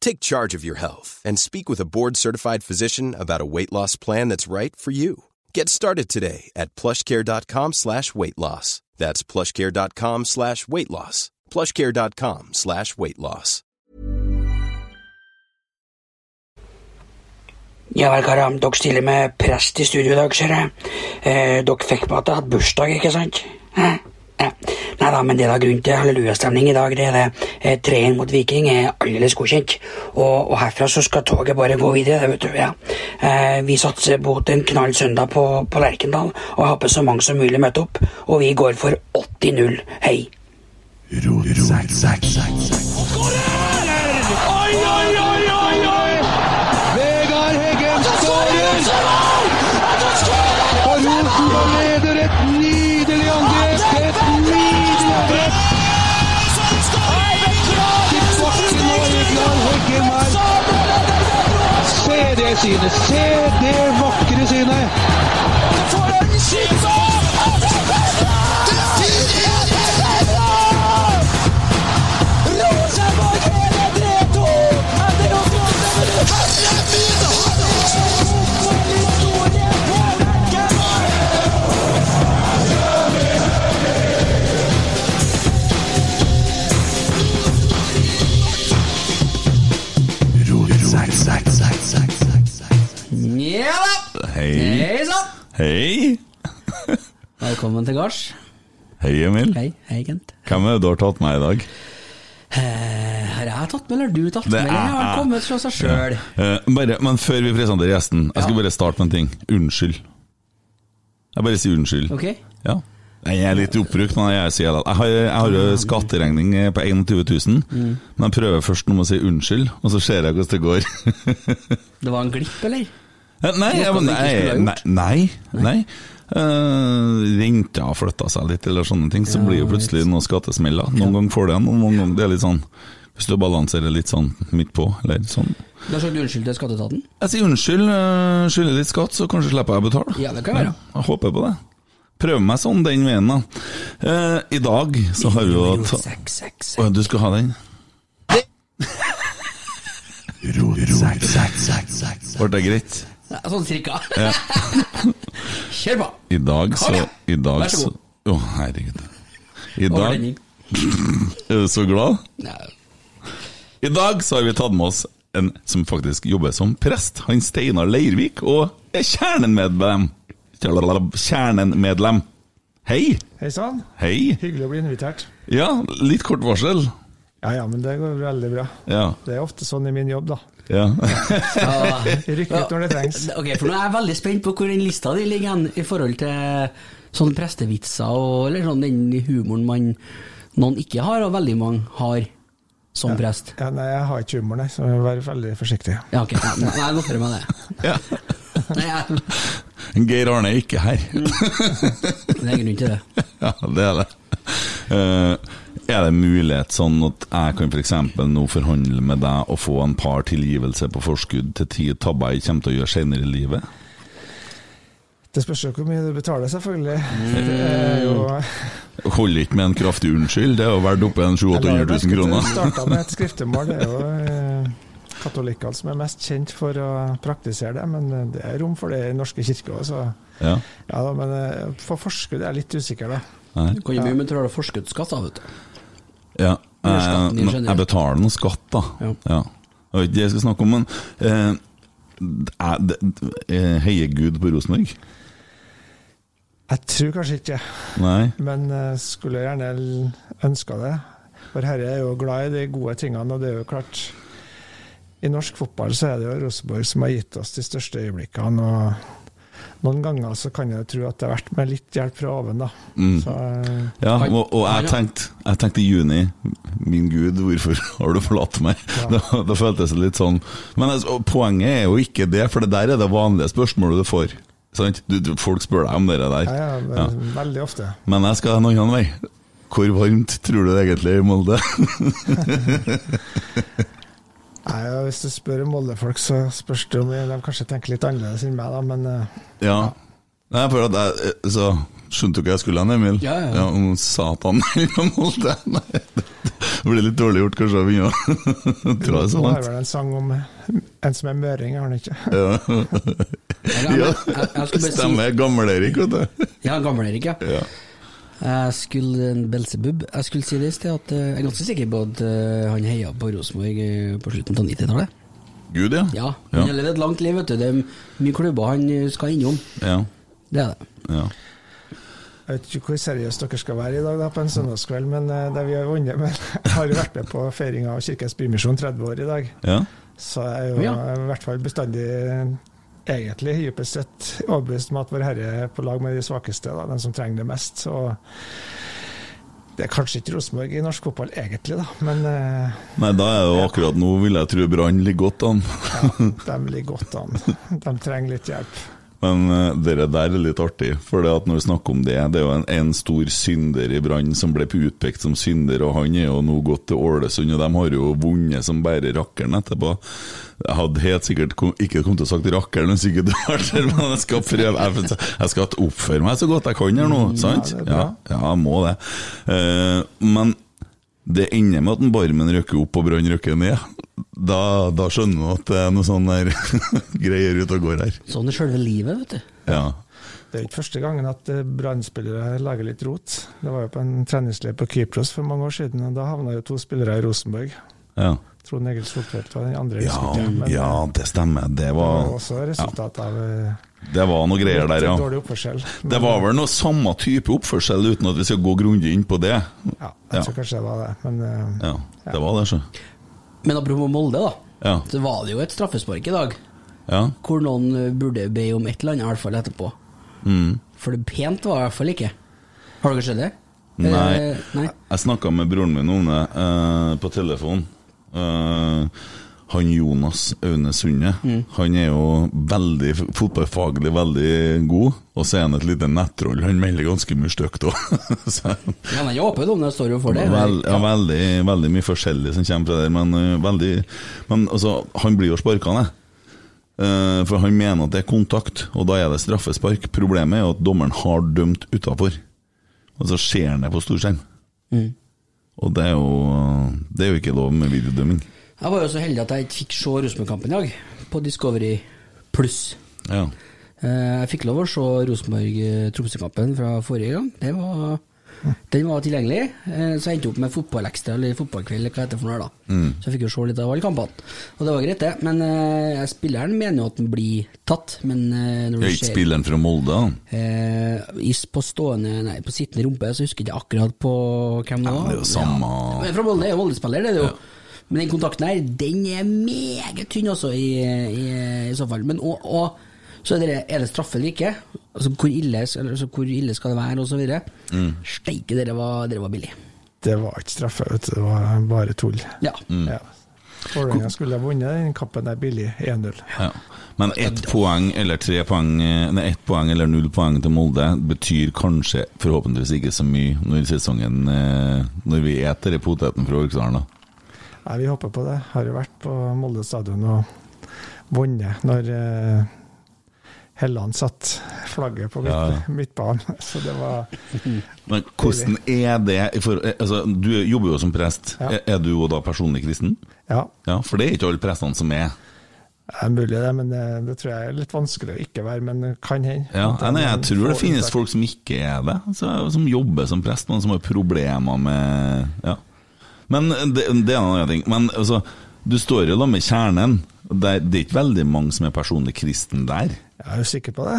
Take charge of your health and speak with a board-certified physician about a weight loss plan that's right for you. Get started today at plushcare.com slash weight loss. That's plushcare.com slash weight loss. plushcare.com slash weight loss. Ja vel, karer. Dere med prest i studio dag, ser. Eh, fikk at jeg hadde bursdag, ikke sant? Hæ? Nei da, men det er da grunn til hallelujastemning i dag. Det er det. Treen Treeren mot Viking er aldeles godkjent. Og, og herfra så skal toget bare gå videre, det vet du. ja. Eh, vi satser mot en knall søndag på, på Lerkendal, og jeg håper så mange som mulig møter opp. Og vi går for 80-0. Hei. Oi, Synet! Se det vakre synet! Ja da! Hei. Hei sann! Hei. Velkommen til gards. Hei, Emil. Hei, hei, Kent. Hvem er det du har tatt med i dag? Eh, Har jeg tatt med, eller har du tatt med? Eller er har han kommet fra seg sjøl? Eh, men før vi presenterer gjesten, jeg skal bare starte med en ting. Unnskyld. Jeg bare sier unnskyld. Ok? Ja. Jeg er litt oppbrukt, men jeg sier det. Jeg har, jeg har jo skatteregning på 21 000, Mm. men jeg prøver først nå med å si unnskyld, og så ser jeg hvordan det går. Det var en glipp, eller? Eh, Nei, jeg, du nei, nei, nei, nei. Eh, renta har flytta seg litt, eller sånne ting, så Ja, blir jo plutselig noen skattesmeller. Noen ganger får du en, og noen ganger det er litt sånn Hvis du balanserer litt sånn midt på, eller sånn. Du har sagt unnskyld til skatteetaten? Jeg sier unnskyld, eh, skylder litt skatt, så kanskje slipper jeg å betale. Ja, det kan være. Jeg håper på det. Prøver meg sånn den veien, da. Eh, I dag så har vi jo Å, du skal ha den? Ble det greit? Nei, Sånn cirka. Ja. Kjør på! I dag så. I dag Vær så god. Å, herregud. I dag. Er du så glad? Nei. I dag så har vi tatt med oss en som faktisk jobber som prest. Han Steinar Leirvik, og er kjernemedlem. Kjernemedlem. Hei. Hei sann. Hei. Hyggelig å bli invitert. Ja, litt kort varsel. Ja ja, men det går veldig bra. Ja. Det er ofte sånn i min jobb, da. Ja. Rykk ut når det trengs. Ok, for nå er jeg veldig spent på hvor den lista di ligger hen i forhold til sånne prestevitser og eller sånn den humoren man noen ikke har, og veldig mange har som prest. Ja, nei, jeg har ikke humor, nei, så vær veldig forsiktig. Ja, ok. Ja, nei, jeg noterer meg det. ja. Nei, jeg, Geir Arne er ikke her. det er grunn til det. ja, det er det. Eh, Er det mulighet sånn at jeg kan f.eks. nå forhandle med deg og få en par tilgivelser på forskudd til ti tabber jeg kommer til å gjøre senere i livet? Det spørs jo hvor mye du betaler, selvfølgelig. Er Holder ikke med en kraftig unnskyld, det er jo verdt oppe en 700 000 kroner. starta med et skriftemål. Det er jo eh, katolikkene som er mest kjent for å praktisere det, men eh, det er rom for det i norske kirke òg, så Ja. ja da, Men eh, for forskudd er jeg litt usikker, da. Nei. Du kan jo mye men du har forskuddsskatt, da, vet du. Ja, Eller jeg, jeg betaler noe skatt, da. Ja. Ja. Det var ikke det jeg skal snakke om, men eh, er eh, heier Gud på Rosenborg? Jeg tror kanskje ikke Nei? men eh, skulle gjerne ønska det. For Herre er jo glad i de gode tingene, og det er jo klart I norsk fotball så er det jo Rosenborg som har gitt oss de største øyeblikkene. og Noen ganger så kan jeg tro at det har vært med litt hjelp fra oven, da. Mm. Så, eh, Ja, og, og jeg tenkte jeg tenkte i juni Min Gud, hvorfor har du forlatt meg? Ja. Da, da føltes det litt sånn Men altså, poenget er jo ikke det, for det der er det vanlige spørsmålet du får. Sant? Du, du, folk spør deg om det der. ja, ja, Ja. veldig ofte. Men jeg skal en annen vei. Hvor varmt tror du det egentlig er i Molde? Nei, ja, Hvis du spør Molde-folk, så spørs det om de kanskje tenker litt annerledes enn meg, da, men eh, ja. Nei, for at jeg, så Skjønte du hva jeg skulle hen, Emil? Ja, ja. om Satan eller Molde? Nei, det blir litt dårlig gjort kanskje å begynne å dra det så nå har vel en sang om en som er møring, har han ikke? Ja. Jeg, jeg, jeg, jeg si Stemmer. Gammel-Erik, vet du. Ja, gammel-Erik, ja. Ja. Jeg skulle en Belsebub Jeg skulle si det i sted, at eh, jeg er ganske sikker på at eh, han heia på Rosenborg eh, på slutten av 90-tallet. Gud, ja. Ja, Ja. han har levd et langt liv, vet du. Det er mye klubber han skal innom. Ja. Det er det. ja. Jeg vet ikke hvor seriøst dere skal være i dag da, på en søndagskveld, men det vi har vunnet Men Jeg har jo vært med på feiringa av Kirkens Bymisjon 30 år i dag, ja. så jeg er jo Ja. i hvert fall bestandig egentlig dypest sett overbevist om at Vår Herre er på lag med de svakeste, da, den som trenger det mest. Og det er kanskje ikke Rosenborg i norsk fotball egentlig, da, men eh, Nei, da er det jo akkurat nå vil jeg tro Brann ligger godt an. ja, de ligger godt an. De trenger litt hjelp. Men uh, det der er litt artig, for det at når vi snakker om det, det er jo en, en stor synder i Brann som ble utpekt som synder, og han er jo nå gått til Ålesund, og de har jo vunnet som bare rakkeren etterpå. Jeg hadde helt sikkert kom, ikke kommet til å sagt rakkeren hvis ikke du var der, men jeg skal prøve Jeg, jeg skal oppføre meg så godt jeg kan her nå, sant? det er Ja, ja, jeg må det. Uh, men det ender med at en Barmen røkker opp og Brann røkker ned. Da, da skjønner du at det er noe sånn der greier ute og går her. Sånn er sjølve livet, vet du. Ja. Det er ikke første gangen at eh, Brann-spillere lager litt rot. Det var jo på en treningsleir på Kypros for mange år siden, og da havna jo to spillere i Rosenborg. Ja. Trond Egil Soltvedt var den andre. Ja, men, ja, det stemmer. Det Det var var, også resultat av eh, det var noe greier der, ja. dårlig oppførsel. Men, Det var vel noe samme type oppførsel, uten at vi skal gå grundig inn på det. Ja, jeg Ja. tror kanskje det var det, men eh, Ja, det var det, så. Men apropos Molde, da. Ja. Så var det jo et straffespark i dag, ja. hvor noen eh, burde be om et eller annet, i hvert fall etterpå. Mm. For det pent var det i hvert fall ikke. Har dere sett det? Nei. Eh, nei. Jeg snakka med broren min om det eh, på telefon. Eh, han Jonas Aune Sunde, Mm. han er jo veldig fotballfaglig veldig god, og så er han et lite nettroll. Han melder ganske mye stygt òg. Han er åpen om det, står jo for det. Vel, ja, veldig, veldig mye forskjellig som kommer fra der, men, øh, veldig, men altså, han blir jo sparka ned. Uh, for han mener at det er kontakt, og da er det straffespark. Problemet er jo at dommeren har dømt utafor, og så ser han det på storskjerm. Mm. Og det er, jo, det er jo ikke lov med videodømming. Jeg var jo så heldig at jeg ikke fikk se Rosenborg-kampen i dag, på Discovery pluss. Ja. Eh, Jeg fikk lov å se Rosenborg-Tromsø-kampen fra forrige gang. Det var, den var tilgjengelig. Eh, Så jeg endte opp med fotballekstra eller fotballkveld, eller hva heter det for noe. da. Mm. Så jeg fikk jo se litt av alle kampene. Og det var greit, det. Men uh, spilleren mener jo at den blir tatt. Men uh, når du ser ikke spilleren fra Molde, da? Uh, is på stående, nei, på sittende rumpe, så husker jeg ikke akkurat på hvem det Ja, var. det er jo samme Men fra Molde er jo Molde-spiller, det er det jo. Men den kontakten her, den er meget tynn, altså, i, i, i så fall. Men og, og så er det, er det straffe eller ikke? Altså, hvor ille, eller, altså, hvor ille skal det være, osv. Mm. Steike, dere var, dere var billig. det var ikke straffe, vet du. Det var bare tull. Ja. Mm. Ja. Vålerenga skulle ha vunnet den kappen der billig 1-0. Ja. Men ett poeng eller tre poeng eh, Nei, ett poeng eller null poeng til Molde betyr kanskje forhåpentligvis ikke så mye når sesongen eh, Når vi eter i poteten fra Orkdalen. da. Nei, vi håper på det. Har jo vært på Molde stadion og vunnet når eh, Helland satt flagget på midt, Ja. midtbanen. Så det var Men hvordan er det for, eh, altså, Du jobber jo som prest. Ja. Er, er du jo da personlig kristen? Ja, Ja, For det er ikke alle prestene som er. det er mulig det, men det, det tror jeg er litt vanskelig å ikke være. Men kan hende. Ja, nei, jeg tror det finnes folk som ikke er det, altså, som jobber som prest, men som har problemer med Ja. Men det, det er en annen ting. Men altså, du står jo da med kjernen. Det er, det er ikke veldig mange som er personlig kristen der. Jeg er jo sikker på det.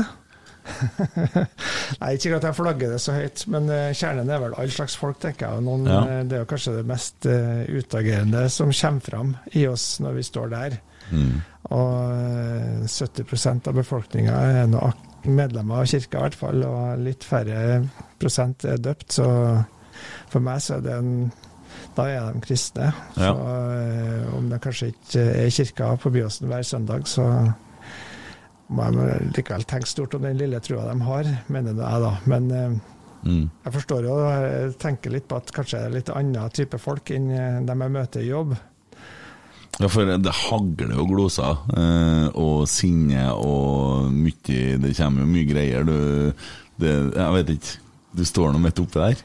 Nei, Ikke at jeg flagger det så høyt, men eh, kjernen er vel all slags folk, tenker jeg. Noen, Ja. eh, det er jo kanskje det mest eh, utagerende som kommer fram i oss når vi står der. Mm. Og eh, 70% av befolkninga er nå medlemmer av kirka, i hvert fall, og litt færre prosent er døpt. Så for meg så er det en da er de kristne. Ja. Så eh, om det kanskje ikke er kirka på Byåsen hver søndag, så må jeg likevel tenke stort om den lille trua de har, mener jeg da. Men eh, Mm. jeg forstår jo, jeg tenker litt på at kanskje det er litt annen type folk enn de dem jeg møter i jobb. Ja, for det hagler jo gloser, eh, og sinne og mye Det kommer jo mye greier. Du det, Jeg vet ikke. Du står nå midt oppi der.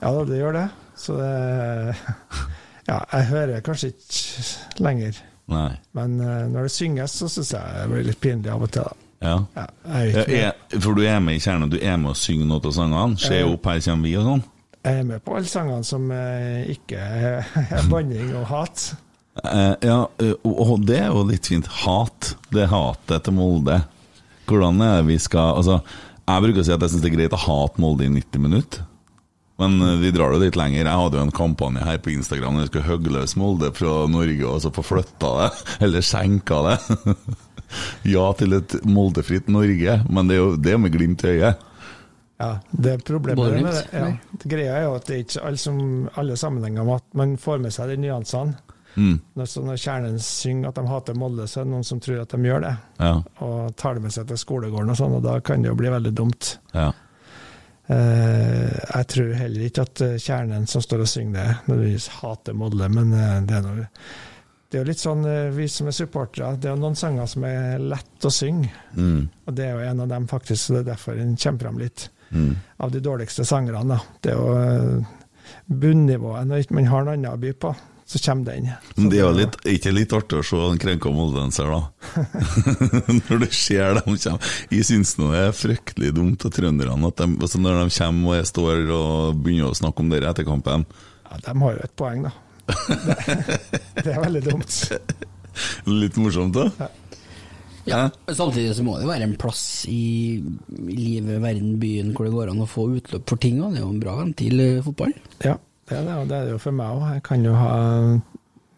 Ja det gjør det. Så det Ja, jeg hører kanskje ikke lenger. Nei. Men eh, når det synges, så syns jeg det blir litt pinlig av og til. Ja. Ja, jeg, for du er med i kjernen, du er med å synge noe av sangene? Se opp, her kommer vi, og sånn? jeg er med på alle sangene som eh, ikke er banning og hat. Eh, ja, og, og det er jo litt fint. Hat. Det er hatet til Molde. Hvordan er det vi skal Altså, jeg bruker å si at jeg syns det er greit å hate Molde i 90 minutter. Men eh, vi drar det litt lenger. Jeg hadde jo en kampanje her på Instagram der jeg skulle hogge løs Molde fra Norge og så få flytta det, eller skjenka det. ja til et Moldefritt Norge, men det er jo det med glimt i øyet. Ja, det er problemet med det. Ja. Greia er jo at det er ikke alle, som, alle sammenhenger med at man får med seg de nyansene. Mm. Når, når kjernen synger at de hater Molde, så er det noen som tror at de gjør det. Ja, Og tar det med seg til skolegården og sånn, og da kan det jo bli veldig dumt. ja. Eh, jeg tror heller ikke at eh, kjernen som står og synger det, nødvendigvis hater Molde, men eh, det er noe det er jo litt sånn, Vi som er supportere, det er jo noen sanger som er lett å synge. Mm. Og det er jo en av dem, faktisk, så det er derfor den kommer fram litt. Mm. Av de dårligste sangerne. da. Det er jo bunnivået. Når man har noe annet å by på, så kommer den. Men det er jo litt, ikke litt artig å se en krenka moldenser, da. når du ser dem komme. Jeg syns nå det er fryktelig dumt av trønderne at de, altså når de kommer og jeg står og begynner å snakke om det etter kampen. Ja, de har jo et poeng, da. Det, det er veldig dumt. Litt morsomt, da. Ja, men Samtidig så må det være en plass i, i livet, verden, byen hvor det går an å få utløp for ting. Og det er jo en bra ventil, fotball. Ja, det er det, og det er det jo for meg òg. Jeg kan jo ha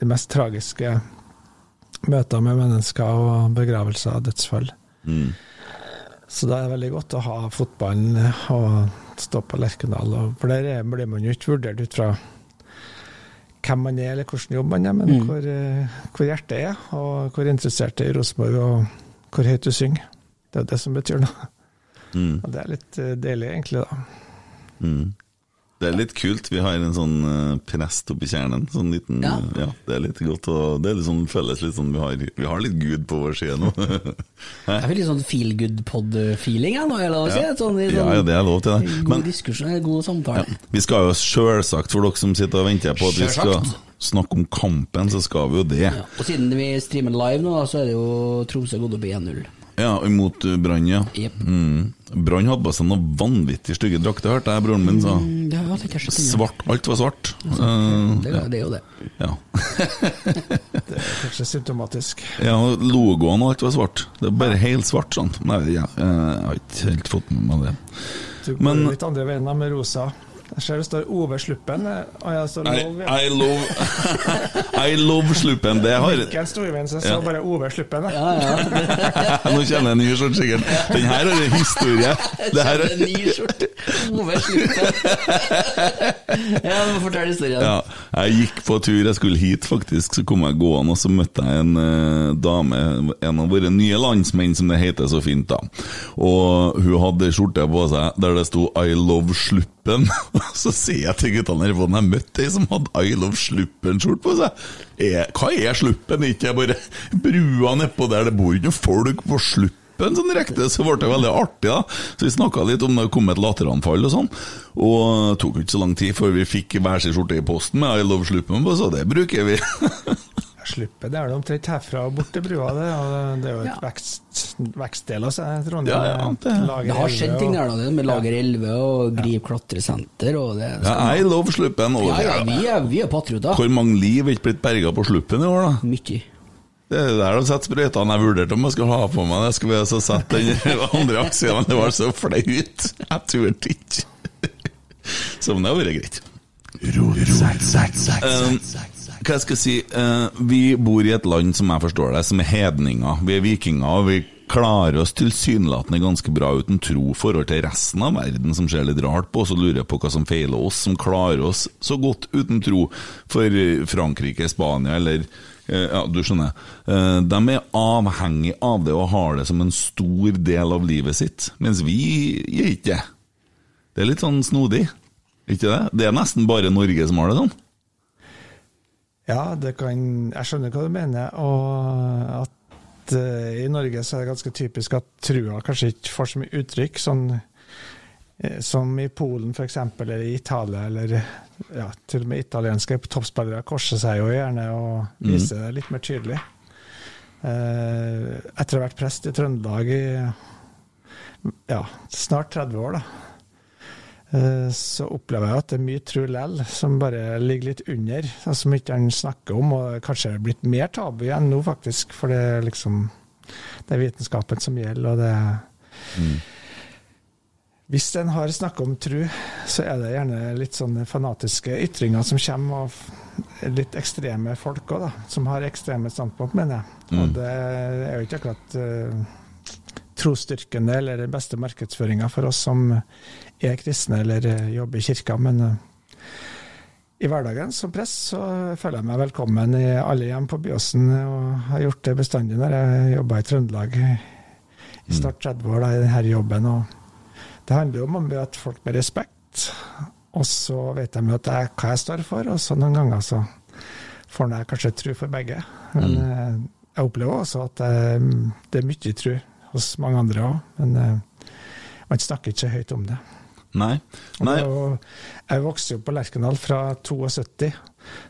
de mest tragiske møter med mennesker og begravelser og dødsfall. Mm. Så da er det veldig godt å ha fotballen og stå på Lerkendal. og- For der er- blir man jo ikke vurdert ut fra hvem man er eller hvordan jobb man er, men Mm. hvor, eh, hvor hjertet er, og hvor interessert det er i Rosenborg, og hvor høyt du synger. Det er jo det som betyr noe. Mm. Og det er litt eh, deilig, egentlig, da. Mm. Det er litt kult. Vi har en sånn eh, prest oppi kjernen. Sånn liten, Ja. ja. Det er litt godt og Det er sånn, føles litt sånn vi har, vi har litt Gud på vår side nå. Jeg fikk litt sånn feel good pod-feeling, nå. jeg skal jeg si? Sånn, i ja, sånn, ja, det er lov til det. God Men diskusjon, god samtale. vi skal jo sjølsagt, for dere som sitter og venter på at vi skal snakke om kampen, så skal vi jo det. Ja. Og siden vi streamer live nå, så er det jo Tromsø gått opp i 1-0. Ja, imot eh, Brann, ja. Yep. Mm. Brann hadde på seg noen vanvittig stygge drakter, hørte jeg broren min sa. Mm, Det er. Svart, alt var svart. Eh, Det, er- det er jo det. ja. Det er kanskje symptomatisk. ja, og logoen og alt var svart. Det er bare helt svart sånn. Nei, ja, jeg har ikke helt fått med meg det. Du går Men- litt andre veien med rosa. Jeg ser det står Ove Sluppen. jeg står I. I love I love sluppen. Det har Ikke en storvenn, så jeg så bare Ove Sluppen. da. Ja, ja. Nå kjenner jeg en ny skjorte, sikkert. Den her har en historie. Det her En ny skjorte. Ove Sluppen. Ja, du må fortelle historien. Ja, jeg gikk på tur, jeg skulle hit faktisk, så kom jeg gående, og så møtte jeg en eh, dame, en av våre nye landsmenn, som det heter så fint da. Og hun hadde skjorte på seg der det sto 'I love sluppen'. så sier jeg til guttene på den, jeg møtte ei som hadde 'I love sluppen'-skjorte på seg. Hva er sluppen? Ikke jeg bare brua nedpå der, det bor ikke folk på sluppen en sånn rekte, så ble det veldig artig. da Så Vi snakka litt om det kom et latteranfall og sånn. Og det tok ikke så lang tid før vi fikk hver sin skjorte i posten med I love sluppen på, så det bruker vi. Sluppet, det er det omtrent herfra og bort til brua. Det, det er jo et Ja. vekst, vekstdel av seg, Trondheim. Ja, ja, det- Det har skjedd ting der, da. Det med Lager 11 og Grip klatresenter og det. Ja, I love sluppen. Ja, ja, vi er, vi er patrioter. Hvor mange liv er ikke blitt berga på sluppen i år, da? Mye. Det er der de setter sprøytene. Jeg vurderte om jeg skulle ha på meg det. Skulle vi så sett den andre aksjen, men det var så flaut. Jeg turte ikke. Så men det har vært greit. Um, hva jeg skal si eh, Vi bor i et land som jeg forstår det, som er hedninger. Vi er vikinger, og vi klarer oss tilsynelatende ganske bra uten tro forhold til resten av verden, som ser litt rart på og lurer på hva som feiler oss, som klarer oss så godt uten tro. For eh, Frankrike, Spania eller eh, ja, du skjønner. Eh, De er avhengig av det og har det som en stor del av livet sitt, mens vi gjør ikke det. Det er litt sånn snodig, ikke det? Det er nesten bare Norge som har det sånn. Ja, det kan, jeg skjønner hva du mener. Og at uh, i Norge så er det ganske typisk at trua kanskje ikke får så mye uttrykk. Sånn, eh, som i Polen f.eks., eller i Italia, eller ja, til og med italienske toppspillere korser seg jo gjerne og viser det litt mer tydelig. Eh, etter å ha vært prest i Trøndelag i ja, snart 30 år, da. Eh, Så opplever jeg at det er mye tro lell som bare ligger litt under, og som ikke han snakker om, og kanskje er blitt mer tabu enn nå, faktisk. For det er liksom Det er vitenskapen som gjelder, og det Hvis en har snakka om tro, så er det gjerne litt sånne fanatiske ytringer som kommer av litt ekstreme folk òg, da. Som har ekstreme standpunkt, mener jeg. Og det er jo ikke akkurat uh, trosstyrkende eller den beste markedsføringa for oss som er kristne eller eh, jobber i kirka, men eh, i hverdagen som prest så føler jeg meg velkommen i alle hjem på Byåsen, og har gjort det bestandig når jeg jobba i Trøndelag i snart 30 år da, i denne jobben. og Det handler jo om å møte folk med respekt, og så vet de jo at jeg, hva jeg står for, og så noen ganger så får jeg kanskje tro for begge. Men mm. jeg opplever også at eh, det er mye tro hos mange andre òg, men eh, man snakker ikke høyt om det. Nei. Nei. jo- Jeg vokste jo på Lerkendal fra 72,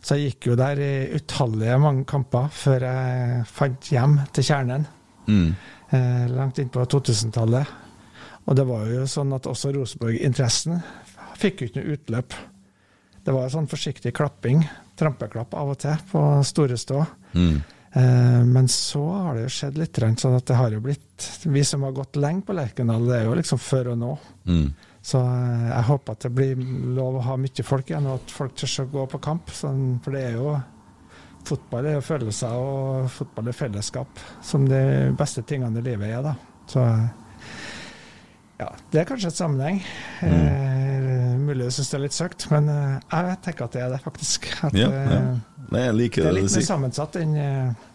så jeg gikk jo der i utallige mange kamper før jeg fant hjem til kjernen, Mm. eh, langt inn på 2000-tallet. Og det var jo sånn at også Rosenborg-interessen fikk jo ikke noe utløp. Det var sånn forsiktig klapping, trampeklapp av og til, på store stå. Mm. Eh, men så har det jo skjedd litt, sånn at det har jo blitt Vi som har gått lenge på Lerkendal, det er jo liksom før og nå. Mm. Så eh, jeg håper at det blir lov å ha mye folk igjen, og at folk tør å gå på kamp. Sånn, for det er jo Fotball er jo følelser, og fotball er fellesskap, som de beste tingene i livet er. da. Så ja, det er kanskje et sammenheng. Eh, mulig du syns det er litt søkt, men eh, jeg tenker at det er det, faktisk. At, Ja, eh, ja. Nei, jeg liker Det er litt mer sammensatt enn eh,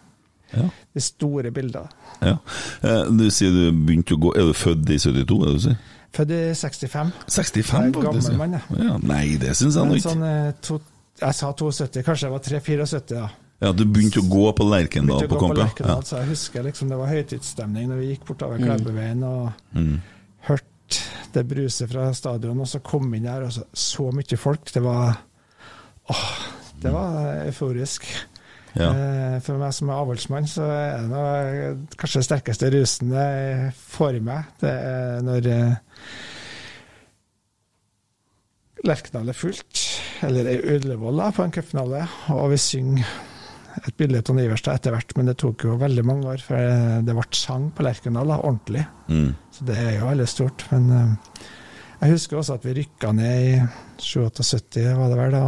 Ja. de store bildene. Ja. Eh, Du sier du begynte å gå Er du født i 72, er det du sier? Født i 65. 65, Jeg er faktisk. gammel mann, ja. jeg. Ja, nei, det syns jeg nå ikke. sånn, eh, to, jeg sa 72, kanskje jeg var 3-74 da. Ja, Du begynte å gå på Lerkendal på gå på kamp, ja. Så jeg husker liksom det var høytidsstemning når vi gikk bortover Klæbuveien og Mm. hørte det bruset fra stadion, og så kom inn der, og så, så mye folk. Det var åh, det var euforisk. Ja. Eh, For meg som er avholdsmann, så er det noe, kanskje det sterkeste rusen jeg får i meg. Det er når eh, Lerkendal er fullt, eller er Ullevål på en cupfinale, og vi synger et bilde av Iverstad etter hvert, men det tok jo veldig mange år før det ble sang på Lerkendal, ordentlig. Mm. Så det er jo veldig stort. Men eh, Jeg husker også at vi rykka ned i 77, var det vel, da,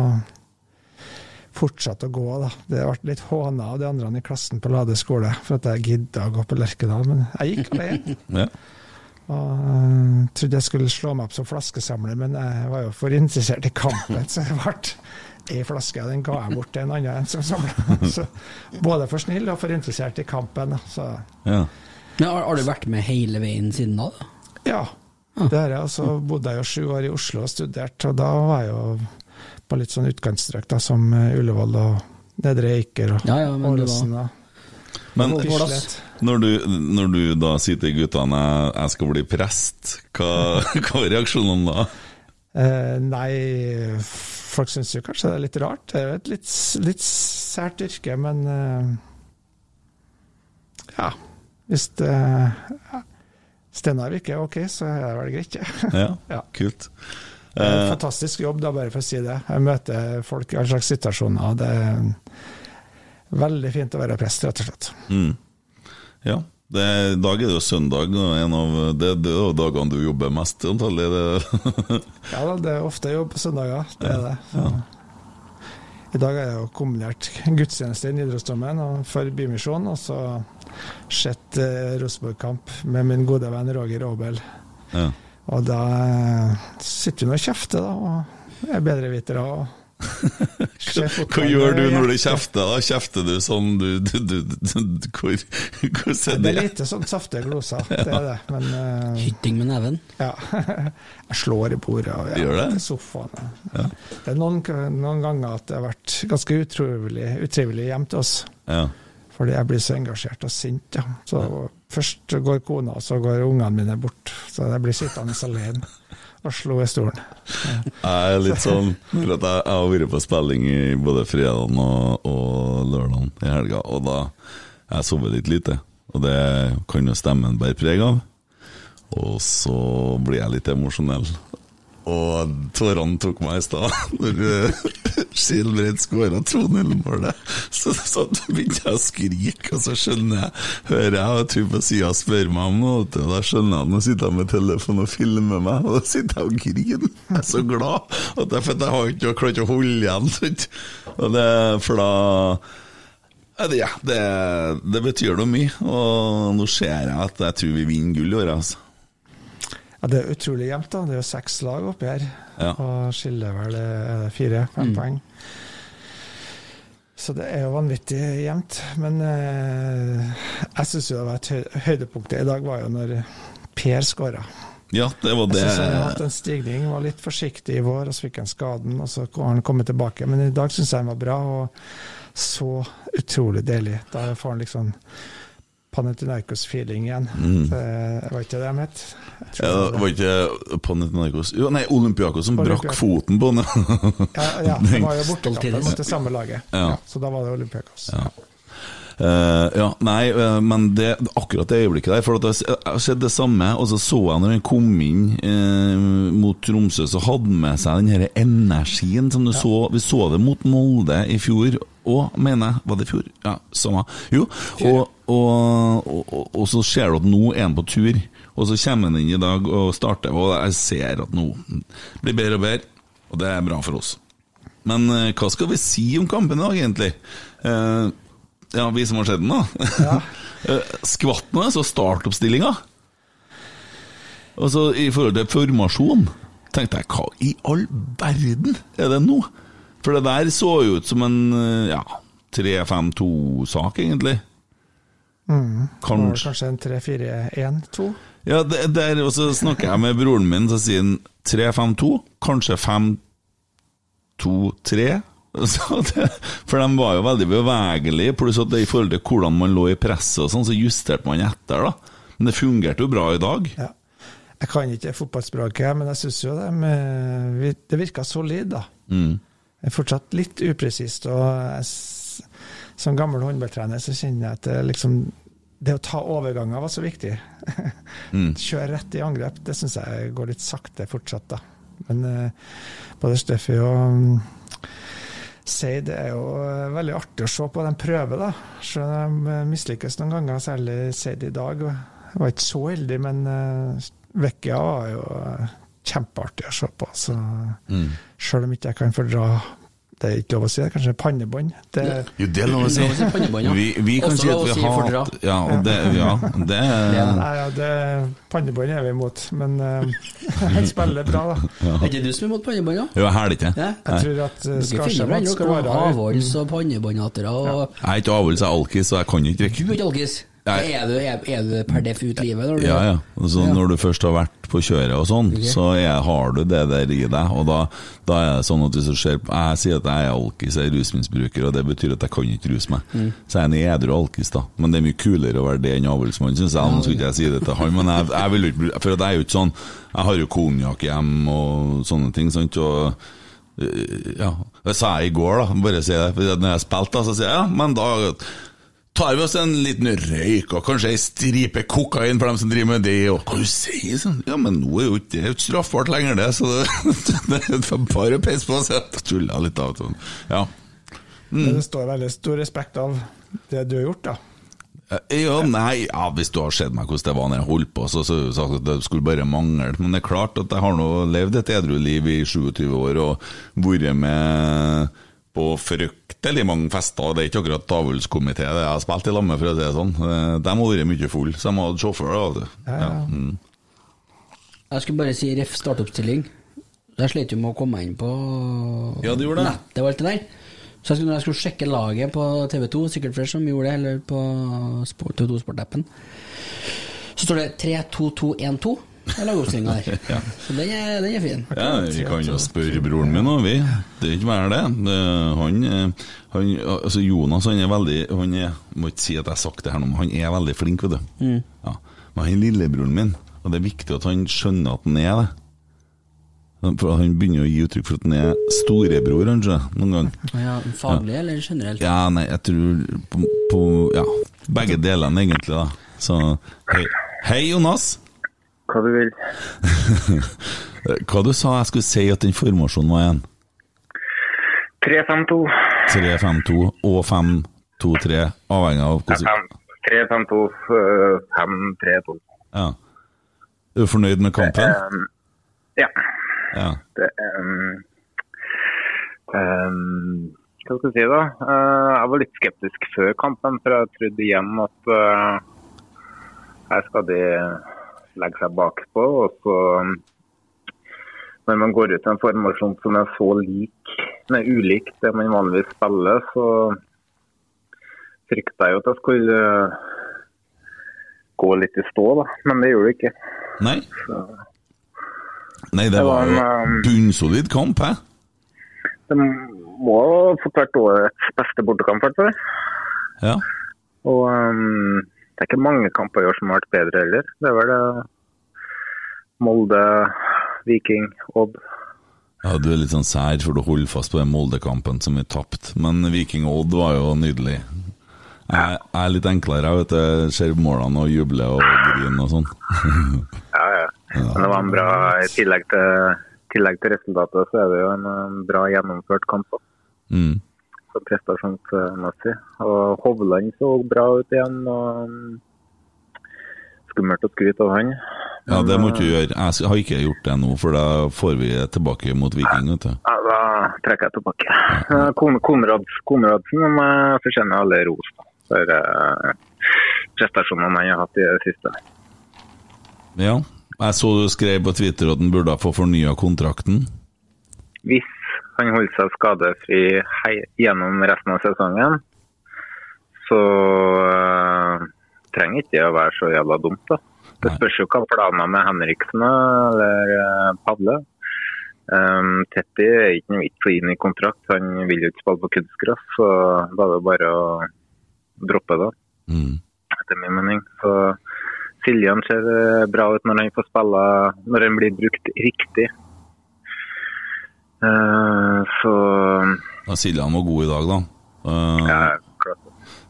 fortsatte å gå. da. Det ble litt håna av de andre i klassen på Lade skole for at jeg gidda å gå på Lerkedal, men jeg gikk alene. Ja. Og øh, trodde jeg skulle slå meg opp som flaskesamler, men jeg var jo for interessert i kampen, så det ble ei flaske. og Den ga jeg bort til en annen som samla. Både for snill og for interessert i kampen. Så ja. Men har, har du vært med hele veien siden da? da? ja. Det har jeg. Så bodde jeg jo sju år i Oslo og studerte, og da var jeg jo på litt sånn utkantstrøk, da, som øh, Ullevål og Nedre Eiker og Ja, ja, men det Ålesund. var- Men når du, når du da sier til guttene jeg, jeg skal bli prest, hva, hva er reaksjonene da? Eh, nei, folk syns jo kanskje det er litt rart. Det er jo et litt, litt sært yrke, men eh, ja. Hvis det Steinar virker ok, så er det vel greit, ja. Ja, Ja. kult. Det er en Eh, fantastisk jobb, da, bare for å si det. Jeg møter folk i alle slags situasjoner. Det er veldig fint å være prest, rett og slett. mm. Ja, det, i dag er det jo søndag, og en av, det, det er jo dagene du jobber mest, antagelig. Ja da, det er ofte jobb på søndager. Det er det. Ja. I dag har jeg jo kombinert gudstjeneste i Nidarosdomen og for Bymisjonen, og så sett eh, Rosenborg-kamp med min gode venn Roger Aabel. Ja. Og da eh, sitter vi nå og kjefter, da, og er bedrevitere. og ser Hva gjør du når du kjefter? da? Kjefter du sånn du, du, du, du Hvor, hvor ser Det det? er lite sånn saftige gloser, det er det. Men uh, Hytting med neven? ja. jeg slår i bordet og ja, Gjør det? sofaen. Det er noen, noen ganger at det har vært ganske utrolig, utrivelig hjemme til oss. Ja. Fordi jeg blir så engasjert og sint. Ja. Så Først går kona, og så går ungene mine bort. Så jeg blir sittende alene og slå i stolen. Jeg er litt sånn for at jeg, har vært på spilling i både fredag og, og lørdag i helga, og da jeg sover litt lite. Og det kan jo stemmen bære preg av. Og så blir jeg litt emosjonell. Og tårene tok meg i stad når Skilbreid Skilbred skåra 2-0-målet. Så, så begynte jeg å skrike, og så skjønner jeg Hører jeg at hun på sida spør meg om noe, og da skjønner jeg at nå sitter jeg med telefonen og filmer meg, og da sitter jeg og griner. Jeg er så glad, at jeg, for jeg har ikke klart å holde igjen. Og det, for da ja, det, det betyr noe mye, og nå ser jeg at jeg tror vi vinner gull i år. Altså. Ja, det er utrolig jevnt. da. Det er jo seks lag oppi her. Ja. Og skiller vel det fire-fem poeng. Så det er jo vanvittig jevnt. Men eh, jeg syns jo det var et høydepunkt høydepunktet i dag, var jo når Per skåra. Ja, det var Jeg det. syns han har hatt en stigning, var litt forsiktig i vår, og så fikk han skaden, og så har han kommet tilbake. Men i dag syns jeg han var bra, og så utrolig deilig. Da får han liksom Panathinaikos-feeling igjen. Det var ikke det? Jeg tror Ja, det var ikke Panathinaikos Jo, nei, Olympiakos som brakk foten på den. Ja, ja, det var jo bortekampen mot det samme laget. Ja. Ja, så da var det Olympiakos. Ja. Uh, ja, nei, uh, men det, akkurat det øyeblikket der For at jeg, har sett det samme, og så så jeg når han kom inn uh, mot Tromsø, så hadde han med seg den her energien som du så Vi så det mot Molde i fjor òg, mener jeg. Var det i fjor? Ja, samme. Jo. Og, og, og, og, og så ser du at nå er han på tur, og så kommer han inn i dag og starter, og jeg ser at nå blir bedre og bedre, og det er bra for oss. Men eh, hva skal vi si om kampen i dag, egentlig? Eh, ja, vi som har sett den, da. Ja. Skvatt nå, så startoppstillinga. Og så i forhold til formasjon, tenkte jeg hva i all verden er det nå? For det der så jo ut som en eh, ja, 3-5-2-sak, egentlig. Mm. Kanskje kanskje en 3-4-1-2. Ja, det, der, og så snakker jeg med broren min, så sier han 3-5-2, kanskje 5-2-3. Så det- For de var jo veldig bevegelige, pluss at det i forhold til hvordan man lå i presset og sånn, så justerte man etter, da. Men det fungerte jo bra i dag. Ja. Jeg kan ikke fotballspråket, men jeg syns jo det, det virka solid, da. Mm. Det er fortsatt litt upresist, og jeg, som gammel håndballtrener så kjenner jeg at det, liksom, det å ta overganger var så viktig. Mm. Kjøre rett i angrep, det syns jeg går litt sakte fortsatt, da. Men uh, både Steffi og um, Seid er jo uh, veldig artig å se på. De prøver, da. Selv om de mislykkes noen ganger, særlig Seid i dag. Jeg var ikke så heldig, men uh, Vekkia var jo eh, kjempeartig å se på. Så Selv om ikke jeg kan fordra Det er ikke lov å si, det kanskje pannebånd. Det, Jo, det er lov å si. Pannebånd, ja. Vi, vi kan Også si at vi si har fordra. Ja, og det, ja, det er Nei, ja, det, pannebånd er vi imot, men uh, han spiller bra, da. Er ikke du som er imot pannebånd, da? Jo, jeg hæler ikke. Ja. Jeg tror at uh, finner Skarsheim har skåra avholds- og pannebåndhatere og Jeg er ikke avholds, jeg er alkis, så jeg kan ikke Du er ikke alkis? Er du, er, du per def ut livet? Når du, Ja, ja. Altså, Ja. Når du først har vært på kjøret og sånn, okay. så er, har du det der i deg. Og da, da er det sånn at hvis du ser på Jeg sier at jeg er alkis, jeg er rusmisbruker, og det betyr at jeg kan ikke ruse meg. Mm. Så jeg er en edru alkis, da. Men det er mye kulere å være det enn avholdsmann, syns jeg. Nå skulle ikke jeg si det til han, men jeg, jeg vil ikke For jeg er jo ikke sånn Jeg har jo konjakk hjemme og sånne ting, sant. Og øh, ja, det sa jeg i går, da. Bare si det. Når jeg spilte, så sier jeg ja, men da tar vi oss en liten røyk og kanskje ei stripe kokain for dem som driver med det. Og hva du sier sånn? Ja, men nå er jo ikke det straffbart lenger, det. Så det, er bare å peise på. seg. tulla litt av sånn. Ja. Men det står veldig stor respekt av det du har gjort, da. Eh, Ja, nei, ja, Hvis du har sett meg hvordan det var når jeg holdt på, så, så, så det skulle bare mangle. Men det er klart at jeg har nå levd et edru liv i 27 år og vært med på fryktelig mange fester. og Det er ikke akkurat avlskomité det jeg har spilt i lag med, for å si det sånn. Eh, De har vært mye full, så de har hatt sjåfør. da. Ja, ja. mm. Jeg skulle bare si ref startoppstilling. Jeg slet jo med å komme inn på Ja, du gjorde det. nettet og alt det der. Så jeg skulle, når jeg skulle sjekke laget på TV2, sikkert flere som gjorde det, eller på TV2 Sport-appen, så står det 3-2-2-1-2. Det er lagoppstillinga der. Ja. Så den er, den er fin. Ja, Vi kan jo spørre broren min òg, vi. Det er ikke verre det. det. Han, han, altså Jonas han er veldig han er, jeg Må ikke si at jeg har sagt det her nå, men han er veldig flink, vet du. Ja. Men han er lillebroren min, og det er viktig at han skjønner at han er det. For Han begynner å gi uttrykk for at han er storebror, kanskje, noen gang. Ja, faglig eller generelt? Ja, nei, jeg tror på, på Ja, begge delene, egentlig, da. Så hei, hei Jonas! Hva du vil. Hva du sa jeg skulle si at den formasjonen var igjen? 3-5-2. 3-5-2 og 5-2-3, avhengig av hvordan 3-5-2, øh, 5-3-2. ja. Er du fornøyd med kampen? Um, ja. Ja. Det, um, um, hva skal jeg si, da? Uh, jeg var litt skeptisk før kampen, for jeg trodde igjen at uh, her skal de legge seg bakpå. Og så, um, når man går ut i en formasjon som er så lik, nei, ulik det man vanligvis spiller, så frykta jeg jo at jeg skulle uh, gå litt i stå, da. Men det gjorde det ikke. Nei? Nei, det Det var en, um, bunnsolid kamp, hæ? Det må ha fått vært årets beste bortekamp, i hvert fall. Ja. Og um, det er ikke mange kamper i år som har vært bedre heller. Det vel det Molde, Viking, Odd. ja. Du er litt sånn sær, for du holder fast på den Molde-kampen som vi tapte. Men Viking og Odd var jo nydelig. Jeg, jeg er litt enklere, jeg vet du. Ser målene og jubler og griner og sånn. Ja, ja. Men det var en bra I tillegg til, tillegg til resultatet, så er det jo en bra gjennomført kamp. også. mm. Prestasjonsmessig. Og Hovland så bra ut igjen. og um, Skummelt å skryte av han. Ja, det må du ikke gjøre. Jeg har ikke gjort det nå, for da får vi tilbake mot Viking, vet du. Ja, da trekker jeg tilbake. Eh, Kon Konrads, Konradsen eh, fortjener alle ros for eh, prestasjonene han har hatt i det siste. Ja. Jeg så du skrev på Twitter at han burde få fornya kontrakten. Hvis han holder seg skadefri gjennom resten av sesongen, så uh, trenger ikke det å være så jævla dumt. da. Det spørs jo hva planene med Henriksen er, eller uh, Padle. Um, Tetti er ikke noe vits å inn i kontrakt. Han vil jo ikke spille på kunstgress, så da er det bare å droppe det, Mm. etter min mening. Så Siljan ser eh, bra ut når han får spille, når han blir brukt riktig. Eh, så Ja, Siljan var god i dag, da. Uh, ja, klart.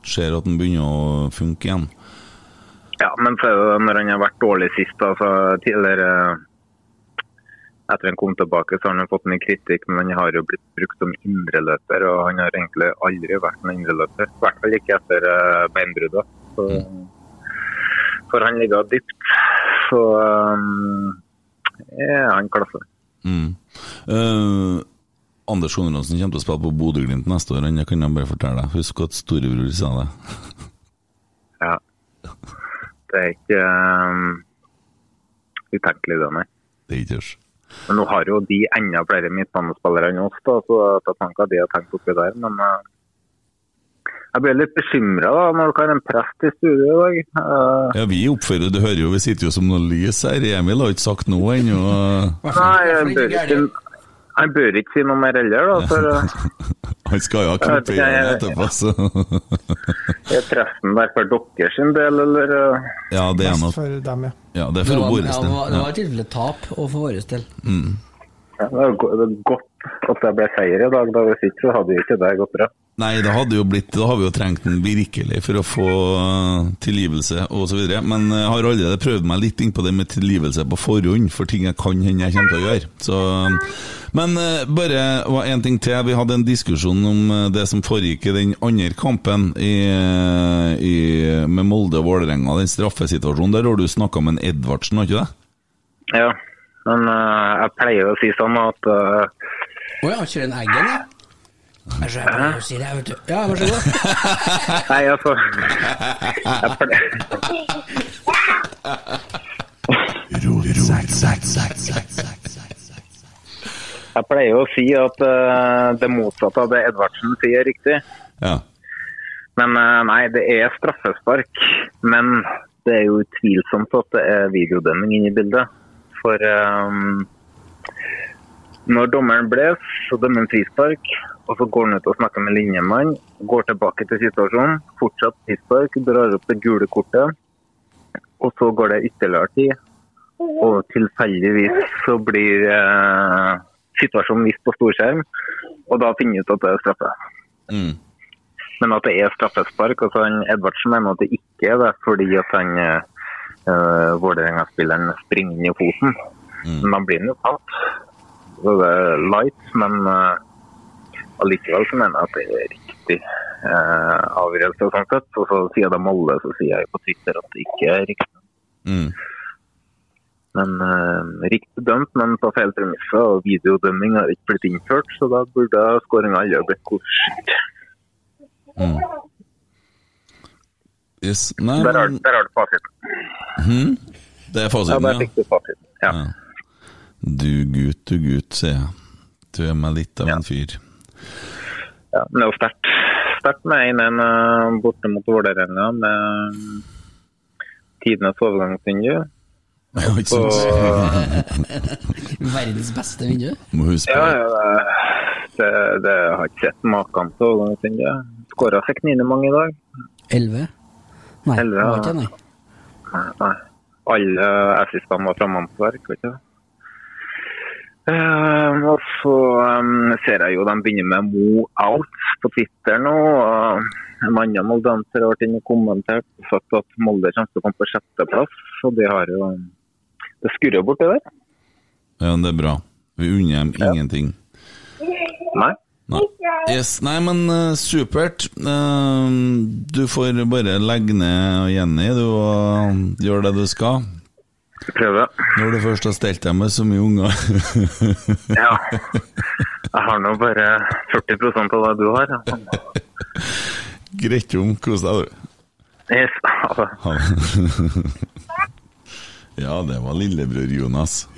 Ser at han begynner å funke igjen. ja, men så er det når han har vært dårlig sist, altså tidligere etter han kom tilbake, så har han fått mye kritikk, men han har jo blitt brukt som indreløper, og han har egentlig aldri vært en indreløper. I hvert fall ikke etter beinbruddet. Så- For han ligger dypt. Så um, er annen klasse. Mm. Uh, Anders Konradsen kommer til å spille på Bodø-Glimt neste år, det kan jeg bare fortelle deg. Husk at storebror sa det. Ja. Det er ikke um, utenkelig, det, nei. Det er ikke. Men nå har jo de enda flere midtbanespillere enn oss, da, så jeg tenker hva de har tenkt oppi der. Men eh, jeg blir litt bekymra når dere har en prest i studio i dag. Uh, Ja, vi oppfører Du hører jo, vi sitter jo som noe lys her. Emil har ikke sagt noe ennå. nei, jeg bør ikke, han bør ikke si noe mer heller, da. For uh, Han skal jo ha klippet i den etterpå, så er presten der for deres sin del, eller? eh? Ja, det er nok ja. Ja, det er for vår ja, det del. var, det var Ja. i tilfelle tap, og for vår del. Ja, det er godt at det ble seier i dag. da Hvis ikke så hadde jo ikke det gått bra. Nei, det hadde jo blitt Da har vi jo trengt den virkelig for å få uh, tilgivelse osv. Men jeg har allerede prøvd meg litt inn på det med tilgivelse på forhånd, for ting jeg kan hende jeg kommer til å gjøre. Så, men uh, bare var en ting til. Vi hadde en diskusjon om det som foregikk i den andre kampen i, i, med Molde og Vålerenga, den straffesituasjonen. Der har du snakka med en Edvardsen, har ikke det? Ja, men uh, jeg pleier å si sånn at Å uh, oh, ja, kjører en Eggen, ja? Jeg ser jeg pleier å si det, vet du. Ja, vær så god. Nei, altså jeg pleier, jeg pleier å si at uh, det motsatte av det Edvardsen sier, er riktig. Ja. Men eh, nei, det er straffespark. Men det er jo utvilsomt at det er videodømming inne i bildet. For um, når dommeren blåser, så dømmer han frispark. Og så går han ut og snakker med linjemann, går tilbake til situasjonen. Fortsatt frispark, drar opp det gule kortet. Og så går det ytterligere tid. Og tilfeldigvis så blir eh, situasjonen vist på storskjerm. Og da finner vi ut at det er straffe. Mm. Men at det er straffespark. altså Edvardsen mener at det ikke er det, fordi at han uh, Vålerenga-spilleren springer inn i foten. Men da blir han jo tatt. Så det er light, men uh, allikevel så mener jeg at det er riktig uh, avgjørelse. sånn sett. Og så sier de alle, så sier jeg på Twitter at det ikke er riktig. Mm. Men uh, riktig dømt, men på feil premisser. Og videodømming har ikke blitt innført, så da burde skåringa aldri det blitt godkjent. Mm. Yes. Nei, Der har, men der har du fasiten. Hmm? Det er Ja, der ja. fikk du fasiten. Ja. Ja. Du gutt, du gutt, sier jeg. Du er meg litt av en fyr. Ja, men det er jo sterkt. Sterkt med 1-1 eh, borte mot Vålerenga med tidenes overgangsvindu. Ja, ikke sant? Verdens beste vindu. Må huske ja, ja, det, det har ikke sett maken til overgangsvindu. Skåra Seknine mange i dag. Elleve? Nei, det Elleve, var ja. ikke det, nei. Nei. Alle assistene var fra mannsverk, vet du. Eh, og så um, ser jeg jo de begynner med Mo out på Twitter nå. og En annen moldanser har vært inne og kommentert og sagt at Molde kommer til å komme på sjetteplass. Og det har jo Det skurrer borti der. Ja, det er bra. Vi unner dem ingenting. Nei. Nei. Yes. Nei, men uh, supert. Uh, du får bare legge ned Jenny du, og gjøre det du skal. Prøve. Når du først har stelt deg med så mye unger. Ja. Jeg har nå bare 40% av det du har. Greit om. Kos deg, du. Yes. Ha det. Ja, det var lillebror Jonas.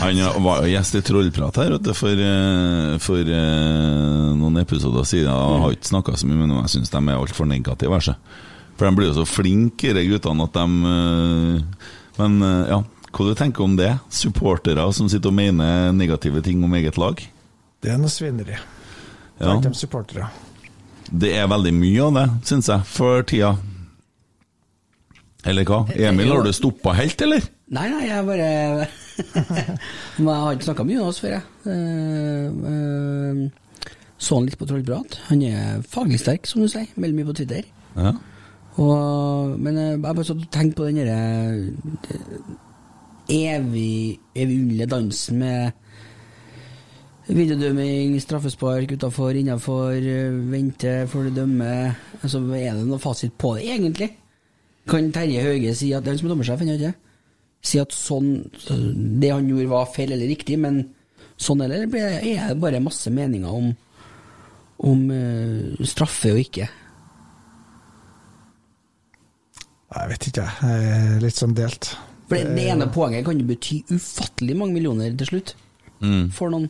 Han var gjest i Trollprat her vet du, for, eh, for eh, noen episoder siden. Jeg har ikke snakka så mye med noen, jeg syns de er altfor negative. Altså. For de blir jo så flinke, de guttene, at de eh, Men ja, hva du tenker om det? Supportere som sitter og mener negative ting om eget lag? Det er noe svineri. Ja, Blant de det er veldig mye av det, syns jeg, for tida. Eller hva? Emil, har du stoppa helt, eller? Nei, nei, jeg bare Men jeg har ikke snakka mye med oss før, jeg. Eh, eh, så han litt på Trollprat. Han er faglig sterk, som du sier. Melder mye på Twitter. Ja. Og, men eh, jeg bare satt og tenkte på den derre evig, evigunderlige dansen med videodømming, straffespark utafor, innafor, vente før du dømmer. Altså, er det noe fasit på det, egentlig? Kan Terje Hauge si at det er han som er dommersjef, han ikke si at sånn det han gjorde var feil eller riktig, men sånn eller er det bare masse meninger om, om uh, straffe og ikke? Jeg vet ikke, jeg. Er litt sånn delt. For det, det ene poenget kan jo bety ufattelig mange millioner til slutt. For noen.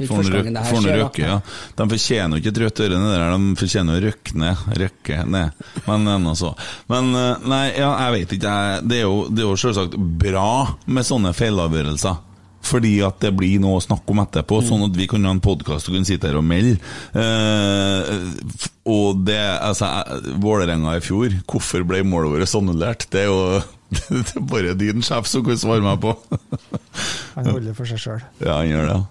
Røkke, ja. De fortjener jo ikke et rødt øre nedi der, de fortjener å røkke ned. Røkke ned. Men eh, så. Men eh, nei, ja, jeg vet ikke. Det er jo, det er jo selvsagt bra med sånne feilavgjørelser. Fordi at det blir noe å snakke om etterpå, sånn at vi kan ha en podkast og kunne sitte her og melde. Eh, og det altså, Vålerenga i fjor, hvorfor ble målet vårt annullert? Det er jo det er bare din sjef som kan svare meg på. Han holder for seg sjøl. ja, han gjør det.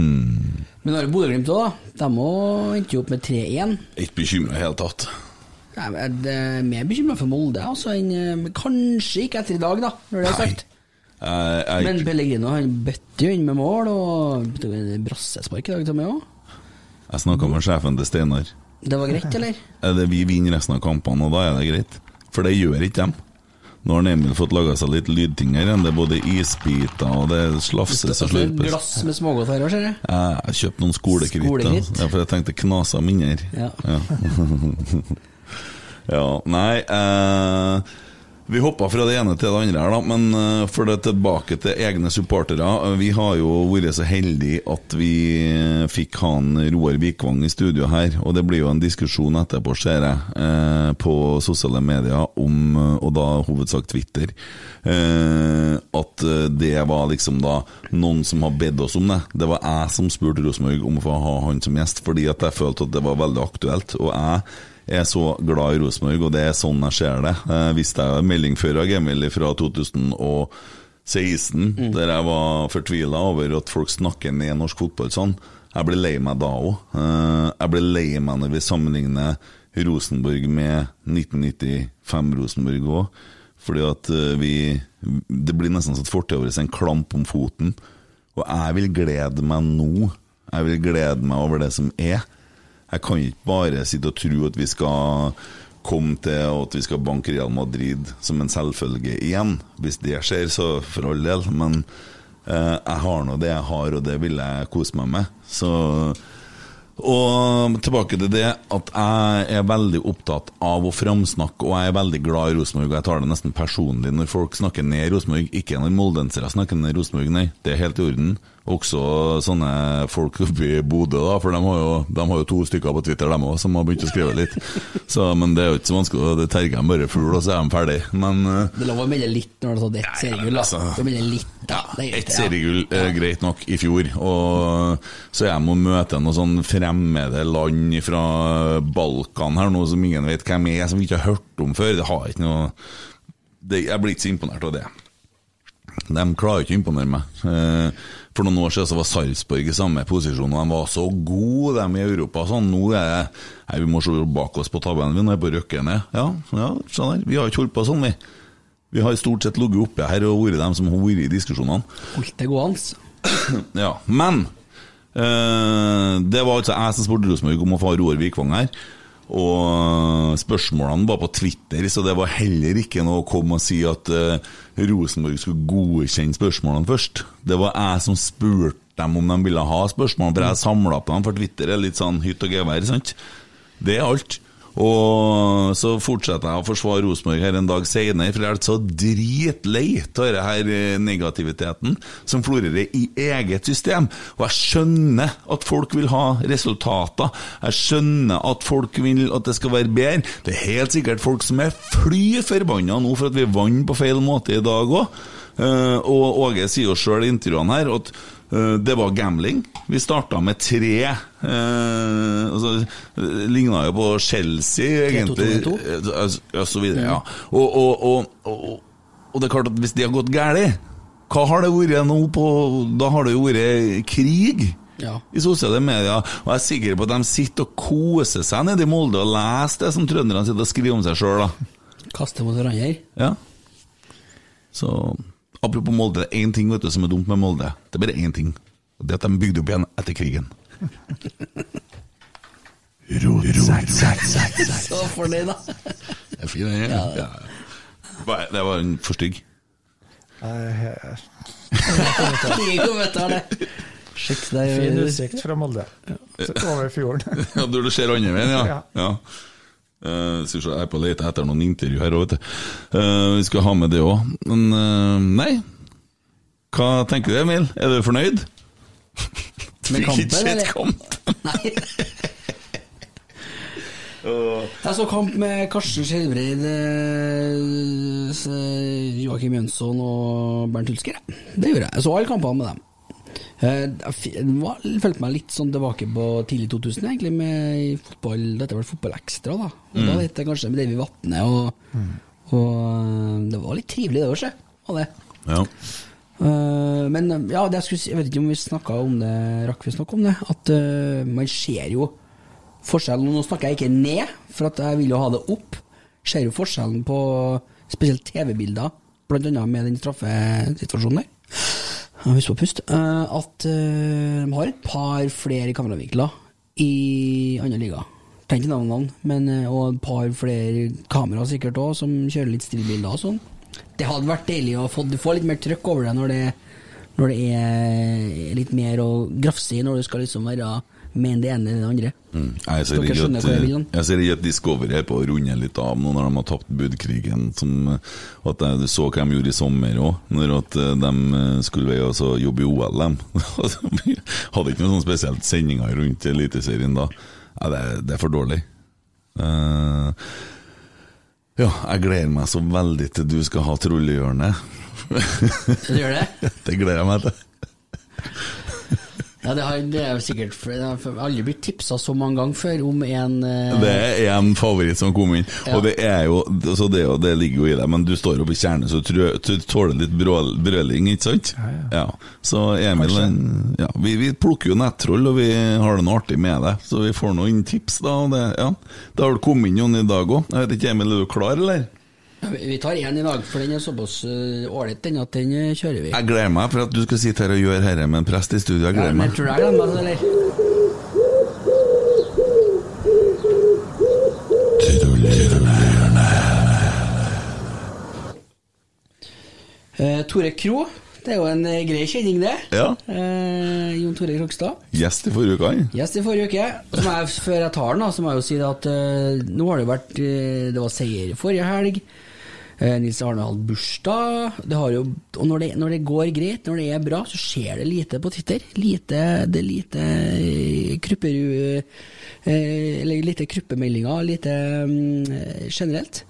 Hmm. Men har Bodø-Glimt òg, da. De endte jo opp med 3-1. Ikke bekymra i det hele tatt. Jeg er mer bekymra for Molde, altså, enn eh, Kanskje ikke etter i dag, da, når det er sagt. Jeg, jeg, Men Pellegrino han bøtte jo inn med mål, og brassespark i dag til meg òg. jeg snakka med sjefen til Steinar. Det var greit, eller? Er det Vi vinner resten av kampene, og da er det greit. For det gjør ikke dem. Nå har Emil fått laga seg litt lydting her igjen. Det er både isbiter og det slafses og slurpes. Glass med smågodt her òg, ser jeg. Jeg kjøpt noen. Skolekritt. Ja, for jeg tenkte knasa mindre. Ja. Ja. ja, nei eh, Vi hoppa fra det ene til det andre her, da. Men eh, for det tilbake til egne supportere. Eh, Vi har jo vært så heldige at vi eh, fikk han Roar Vikvang i studio her. Og det blir jo en diskusjon etterpå, ser jeg, på sosiale medier om, og da hovedsak Twitter, at det var liksom da noen som har bedt oss om det. Det var jeg som spurte Rosenborg om å få ha han som gjest, fordi at jeg følte at det var veldig aktuelt. Og jeg er så glad i Rosenborg, og det er sånn jeg ser det. Jeg visste jeg melding før av Emil fra 2016, der jeg var fortvila over at folk snakker ned norsk fotball sånn. Jeg ble lei meg da òg. Jeg ble lei meg når vi sammenligner Rosenborg med 1995-Rosenborg òg. Fordi at eh, vi Det blir nesten sånn at fortida vår er en klamp om foten. Og jeg vil glede meg nå. Jeg vil glede meg over det som er. Jeg kan ikke bare sitte og tro at vi skal komme til og at vi skal banke Real Madrid som en selvfølge igjen. Hvis det skjer, så for all del. Men eh, jeg har nå det jeg har, og det vil jeg kose meg med. Så og tilbake til det at jeg er veldig opptatt av å framsnakke, og jeg er veldig glad i Rosenborg, og jeg tar det nesten personlig når folk snakker ned Rosenborg. Ikke når moldensere snakker ned Rosenborg, nei. Det er helt i orden. Også sånne folk oppe i Bodø, da, for de har, jo, de har jo to stykker på Twitter, dem òg, som har begynt å skrive litt. Så, men det er jo ikke så vanskelig, det terger dem bare fugl, og så er de ferdig. Men eh, Det er lov å melde litt når du har tatt ett seriegull, altså. Litt, da. Greit, Ett seriegull er greit nok i fjor. Og så er jeg og møte noen sånn fremmede land fra Balkan her nå som ingen vet hvem er, som vi ikke har hørt om før. Det har ikke noe det, Jeg blir ikke så imponert av det. De klarer ikke å imponere meg. Eh, For noen år siden så var Sarpsborg i samme posisjon, og de var så gode, de i Europa. Sånn, nå er det Nei, Vi må se bak oss på tabellen, vi nå er på røkke ned. Ja, ja, der. Vi har ikke holdt på sånn, vi. Vi har stort sett ligget oppe her og vært dem som har vært i diskusjonene. Holdt det gående. Ja, men eh, Det var altså jeg som spurte Rosenborg om å få Roar Vikvang her. Og spørsmålene var på Twitter, så det var heller ikke noe å komme og si at uh, Rosenborg skulle godkjenne spørsmålene først. Det var jeg som spurte dem om de ville ha spørsmål, for jeg samla på dem, for Twitter er litt sånn hytt og gevær, sant? Det er alt. Og så fortsetter jeg å forsvare Rosenborg her en dag senere, for jeg er så dritlei av denne eh, negativiteten som florerer i eget system. Og jeg skjønner at folk vil ha resultater. Jeg skjønner at folk vil at det skal være bedre. Det er helt sikkert folk som er fly forbanna nå for at vi vant på feil måte i dag òg. Og Åge sier jo sjøl i intervjuene her at eh, det var gambling. Vi starta med tre eh, altså, eh, Ligna jo på Chelsea, egentlig. 3-2-2-2. Eh, Ja, så videre, ja. Og, og, og, og, og det er klart at hvis det har gått galt, hva har det vært nå på Da har det jo vært krig. Ja. I sosiale medier, og jeg er sikker på at de sitter og koser seg nede i Molde og leser det som trønderne sitter og skriver om seg sjøl. Kaste mot hverandre. Ja. Så apropos Molde, det er én ting vet du, som er dumt med Molde. Det er bare én ting. Og det er at de bygde opp igjen etter krigen. Så fornøyd, da. Det er fin, den. Ja. Ja. Nei, Det var en for stygg. Ingen kommentar, det. Det er Fin utsikt fra Molde. Så Over fjorden. Ja, Når du ser andre veien, ja. Ja. ja. Eh, synes jeg er på lete etter noen intervju her òg, du. Eh, vi skal ha med det òg. Men uh, nei. Hva tenker du, Emil? Er du fornøyd? Med kampen, eller? kamp. Nei. Jeg så kamp med Karsten Skjelbreid, eh, Joakim Jønsson og Bernt Hulsker. Det gjorde jeg. Jeg så alle kampene med dem. Eh, Jeg følte meg litt sånn tilbake på tidlig 2000, egentlig, med fotball Dette var Fotballekstra, da. Og Da het det kanskje med Davy Vatne, og, og eh, det var litt trivelig, det òg. Var det. Ja. Eh, men ja, det jeg, skulle, jeg vet ikke om vi snakka om det, rakk vi snakke om det, at uh, man ser jo forskjellen Nå snakker jeg ikke ned, for at jeg vil jo ha det opp. Ser jo forskjellen på spesielt TV-bilder, annet med den straffesituasjonen der. Husk på pust. eh, at eh, de har et par flere kameravinkler i andre liga. Trenger ikke navn, men eh, og et par flere kamera sikkert òg, som kjører litt stillbilder og sånn. Det hadde vært deilig å få, får litt mer trøkk over det når det, når det er litt mer å grafse i, når du skal liksom være med det ene eller det andre. Mm. Jeg ser Dere ikke at, jeg at Discovery er på å runde litt av nå når de har tapt budkrigen. Som, at jeg, du så hva de gjorde i sommer òg, når at eh, de skulle jobbe i OL. Hadde ikke noen sånn spesielt sendinger rundt Eliteserien da. Ja, det, er- det er for dårlig. Uh, ja, jeg gleder meg så veldig til du skal ha Trollehjørnet. Du gjør det? det gleder jeg meg til. Ja, det, har, det er sikkert Jeg har aldri blitt tipsa så mange ganger før om en eh, Det er en favoritt som kom inn, Ja. og det er jo altså det, det ligger jo i deg, men du står oppe i kjernen, så du du tåler litt brøling, ikke sant? Ja, Så Emil ja, vi, vi plukker jo nettroll, og vi har det noe artig med det, så vi får noen tips, da. Og det, ja. det har vel kommet inn noen i dag òg. Jeg vet ikke, Emil, er du klar, eller? Vi tar én i dag, for den er såpass eh, ålreit, den, at den eh, kjører vi. Jeg gleder meg for at du skal sitte her og gjøre dette med en prest i studio. Jeg gleder meg. tror jeg glemmer det, eller? Eh, Tore Kro, det er jo en grei kjenning, det. Ja. Eh, Jon Tore Krokstad. Gjest i forrige uke. Gjest i forrige uke. Jeg, før jeg tar den, så må jeg jo si at eh, nå har det jo vært eh, Det var seier forrige helg. Eh, Nils Arne hadde bursdag. Det jo, og når det, når det går greit, når det er bra, så skjer det lite på Twitter. Lite, det er lite krupper, krupperu... Eh, eller lite kruppemeldinger, lite mm, generelt.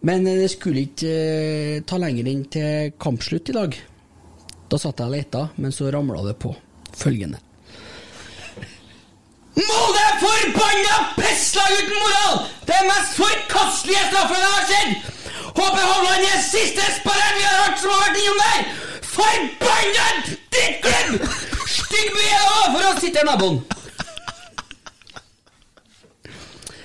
Men eh, det skulle ikke eh, ta lenger enn til kampslutt i dag. Da satt jeg og leita, men så ramla det på følgende. Molde er forbanna pisslag uten moral! Det mest forkastelige straffen jeg har sett! Håper Hovland er siste spilleren vi har hørt som har vært innom der! Forbanna drittklubb! Stygg by er det for å sitte i naboen!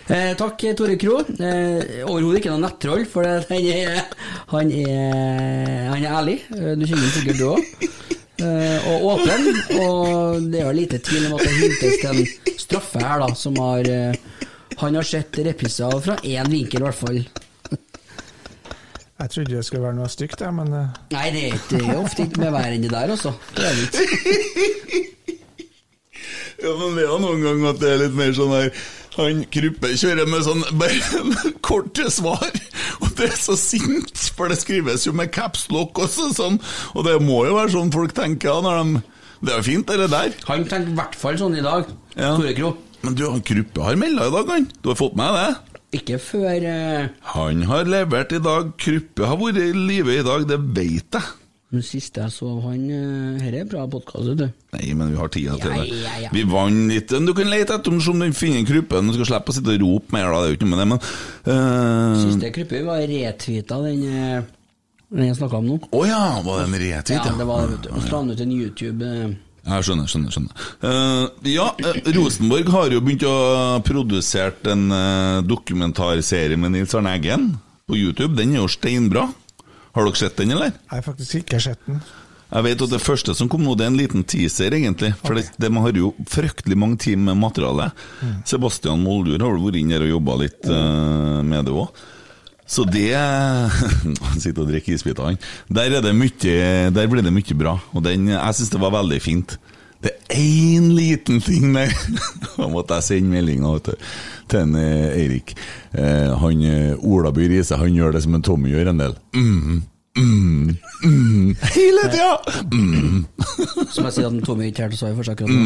Eh, takk, Tore Kro. Eh, Overhodet ikke noe nettroll, for det, han, er, han, er, han er ærlig. Eh, Du kjenner ham sikkert du òg. Eh, og åpen. Og det er lite tvil om at det hintes til en straffe her, da, som har eh, Han har sett repriser fra én vinkel, i hvert fall. Jeg trodde det skulle være noe stygt, jeg, men eh, Nei, det er ikke det er ofte ikke med enn det der, altså. Det er det. Ja, men det er noen ganger at det er litt mer sånn her Han Kruppe kjører med sånn bare korte svar, og det er så sint, for det skrives jo med capslock også, sånn, og det må jo være sånn folk tenker ja, når de Det er jo fint, det der. Han tenker i hvert fall sånn i dag, Ja. Tore Kro. Men du, han Kruppe har melda i dag, han. Du har fått med det? Ikke før eh, Han har levert i dag. Kruppe har vært i live i dag, det veit jeg. Den siste jeg så av han Dette Her er bra podkast, du. Nei, men vi har tida til det. ja, ja. ja. Vi vant litt. Du kan lete etter om den du finner Kruppen. Du skal slippe å sitte og rope mer, da. Det er jo ikke noe med det, men uh... Siste Kruppe var retweeta den, eh, den jeg snakka om nå. Å ja, var det en retweet, Ja, det var det, vet du. Så han ut en YouTube eh, Jeg skjønner, skjønner. skjønner. Uh, ja, eh, Rosenborg har jo begynt å produsert en uh, dokumentarserie med Nils Arne Eggen på YouTube. Den er jo steinbra. Har dere sett den, eller? jeg har faktisk ikke sett den. Jeg vet at det første som kom nå, det er en liten teaser, egentlig. For det, de har jo fryktelig mange timer med materiale. Sebastian Moldur har vel vært inne der og jobba litt uh, med det òg. Så det Han sitter og drikker isbiter, han. Der, er der blir det mye bra. Og den, jeg syns det var veldig fint. Det er én liten ting der Da måtte jeg sende meldinga til en, eh, Eirik. Eh, han Olaby Ola By Riise han gjør det som en Tommy gjør en del. Mm, mm, mm, hele tida! Mm, Som jeg sier at Tommy ikke er til å svare for seg akkurat nå.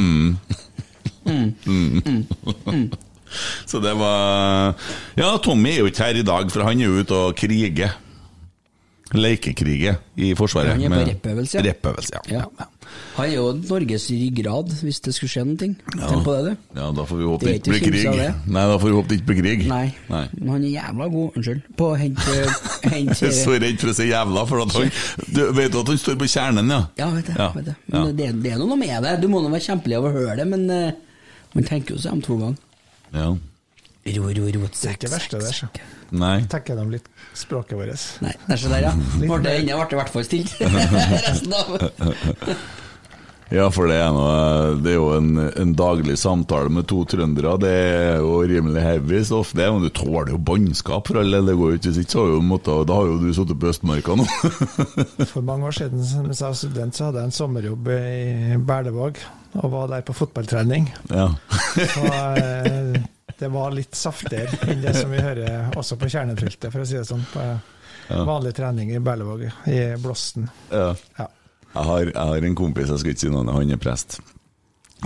Så det var Ja, Tommy er jo ikke her i dag, for han er jo ute og kriger. Leikekriger i Forsvaret. Han er på med- reppøvelse, ja. Reppøvelse, ja. Ja. Han er jo Norges ryggrad, hvis det skulle skje noe. Tenk på det, du. Ja, da får vi håpe Det ikke blir krig. Nei, da får vi håpe det ikke blir krig. Nei. Nei. Men han er jævla god, unnskyld, på å hente, Jeg er så redd for å si jævla, for at han du, Vet du at han står på kjernen, ja? Ja, vet jeg. Ja. Vet jeg. Ja. Det, det er noe med det. Du må nå være kjempelig av å høre det, men uh, man tenker jo seg om to ganger. Ja. Ro, ro, ro, Det er ikke verste, det så. Nei. Tenker de litt språket vårt. Nei, det er så der, ja. Ble det inne, ble i hvert fall stilt. Resten av Ja, for det er, noe, det er jo en, en daglig samtale med to trøndere. Det er jo rimelig heavy stoff, det. Men du tåler jo bannskap, for alle. Det går jo ikke sitt, så har jo måttet, Da har jo du sittet på Østmarka nå. For mange år siden mens jeg var student, så hadde jeg en sommerjobb i Berlevåg, og var der på fotballtrening. ja. Så eh, det var litt saftigere enn det som vi hører også på kjernefeltet, for å si det sånn. På vanlig trening i Berlevåg, i Blåsten. ja. Ja. Jeg har, jeg har en kompis, jeg skal ikke si noe, han er prest.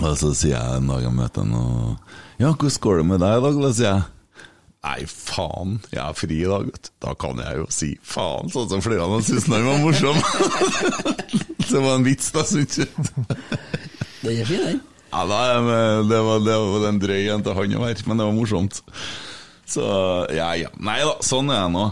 Og så sier jeg en dag jeg møter han, og Ja, hvordan går det med deg i dag? Da sier jeg Nei, faen, jeg er fri i dag, vet du. Da kan jeg jo si faen, sånn som flere av dem syntes den var morsom. det var en vits, da, syns jeg. Den er fin, den. Ja, er det var, det var en drøy en til han å være, men det var morsomt. Så ja, ja. Nei da, sånn er det nå.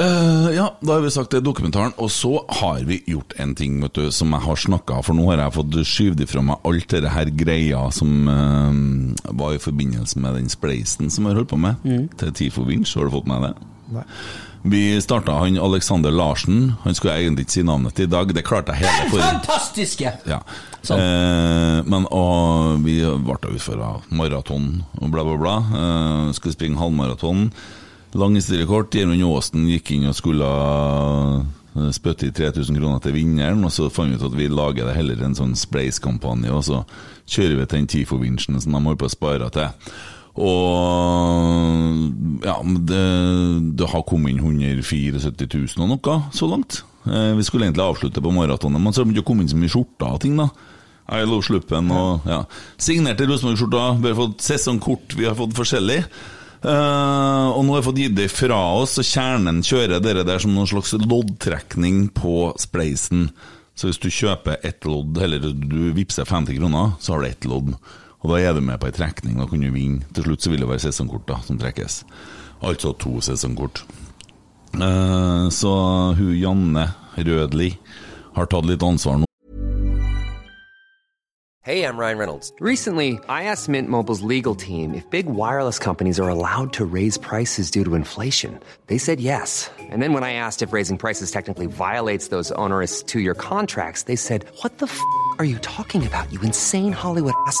Uh, ja, da har vi sagt det dokumentaren, og så har vi gjort en ting vet du, som jeg har snakka For nå har jeg fått skyvd ifra meg alt det her greia som uh, var i forbindelse med den spleisen som jeg holdt på med, til Tifo Winch. Har du fått med det? Nei. Vi starta han Alexander Larsen. Han skulle jeg egentlig ikke si navnet til i dag, det klarte jeg hele forrige Fantastiske! ja. Sånn. Eh, men og vi ble utføra maraton og bla, bla, bla. Eh, skulle springe halvmaraton. Lang historie kort. Gjermund Aasen gikk inn og skulle eh, spytte i 3000 kroner til vinneren, og så fant vi ut at vi lager det heller en sånn Spleis-kampanje, og så kjører vi til den TIFO-vinsjen som de holder på å spare til. Og ja, det, det har kommet inn 174 000 og noe så langt. Eh, vi skulle egentlig avslutte på maratonet, men så har det å komme inn så mye skjorter og ting, da. I love sluppen og ja. Signerte Rosenborg-skjorta, vi har fått sesongkort, vi har fått forskjellig. Eh, og nå har jeg fått gitt det fra oss, så Kjernen kjører dere der som noen slags loddtrekning på spleisen. Så hvis du kjøper ett lodd, eller du vippser 50 kroner, så har du ett lodd. Og da er du med på ei trekning, da kan du vinne. Til slutt så vil det være som trekkes. Altså to sesongkort. Eh, så hun Janne Rødli har tatt litt ansvar nå. Hey, I'm Ryan Reynolds. Recently, I asked Mint Mobile's legal team if big wireless companies are allowed to raise prices due to inflation. They said yes. And then when I asked if raising prices technically violates those onerous two year contracts, they said, What the f are you talking about, you insane Hollywood ass?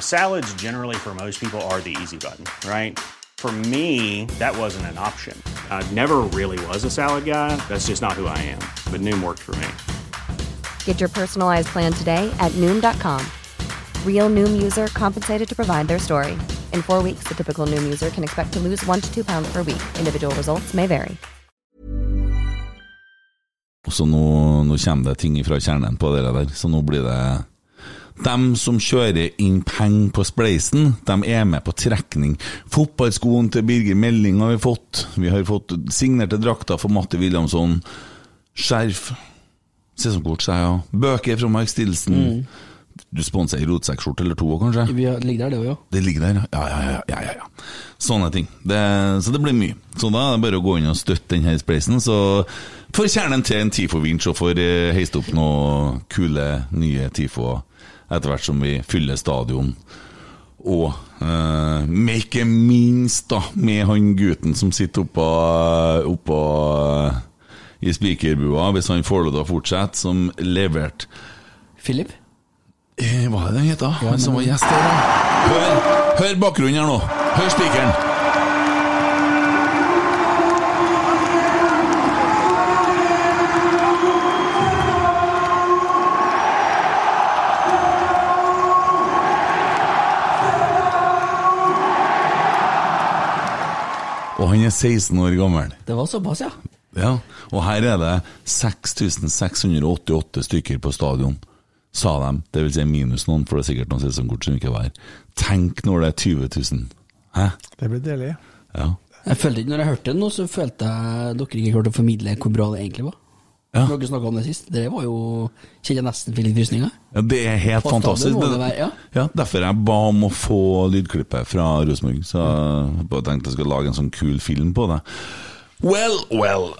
Salads, generally, for most people, are the easy button, right? For me, that wasn't an option. I never really was a salad guy. That's just not who I am. But Noom worked for me. Get your personalized plan today at Noom.com. Real Noom user compensated to provide their story. In four weeks, the typical Noom user can expect to lose one to two pounds per week. Individual results may vary. Så nå, nå kommer det ting fra kjernen på det der, så nå blir det dem som kjører inn penger på spleisen, de er med på trekning. Fotballskoen til Birger Melding har vi fått. Vi har fått signerte drakter for Matti Williamson. Skjerf. Sesongkort, sier jeg ja. Bøker fra Mark Stilson. Du sponser ei rotsekkskjorte eller to, kanskje? Vi har- ligger der, det òg, ja. Det ligger der, ja. Ja, ja, ja. ja, ja. Sånne ting. Det, så det blir mye. Så da er det bare å gå inn og støtte denne spleisen, så får kjernen til en TIFO-vinsj og får eh, heist opp noen kule, nye TIFO-er etter hvert som vi fyller stadion. Og eh, med ikke minst da, med han gutten som sitter oppå, oppå eh, i spikerbua, hvis han får lov til å fortsette, som leverte Philip? Eh, hva er det han heter? Ja, Han som var gjest her. Hør, hør bakgrunnen her nå. Hør spikeren. Han er 16 år gammel. Det var såpass, ja. Ja, og her er det 6688 stykker på stadion, sa de. Det vil si minus noen, for det er sikkert noen sesongkort som ikke var her. Tenk når det er 20 000. Hæ? Det blir deilig. Ja. Jeg følte ikke, når jeg hørte det nå, så følte jeg dere ikke klarte å formidle hvor bra det egentlig var. Ja. Når Dere snakka om det sist. Det var jo Kjenner nesten til frysninger. Ja, det er helt Fast fantastisk. Det- det være, ja. ja, derfor jeg ba om å få lydklippet fra Rosenborg. Så jeg bare tenkte jeg skulle lage en sånn kul film på det. Well, well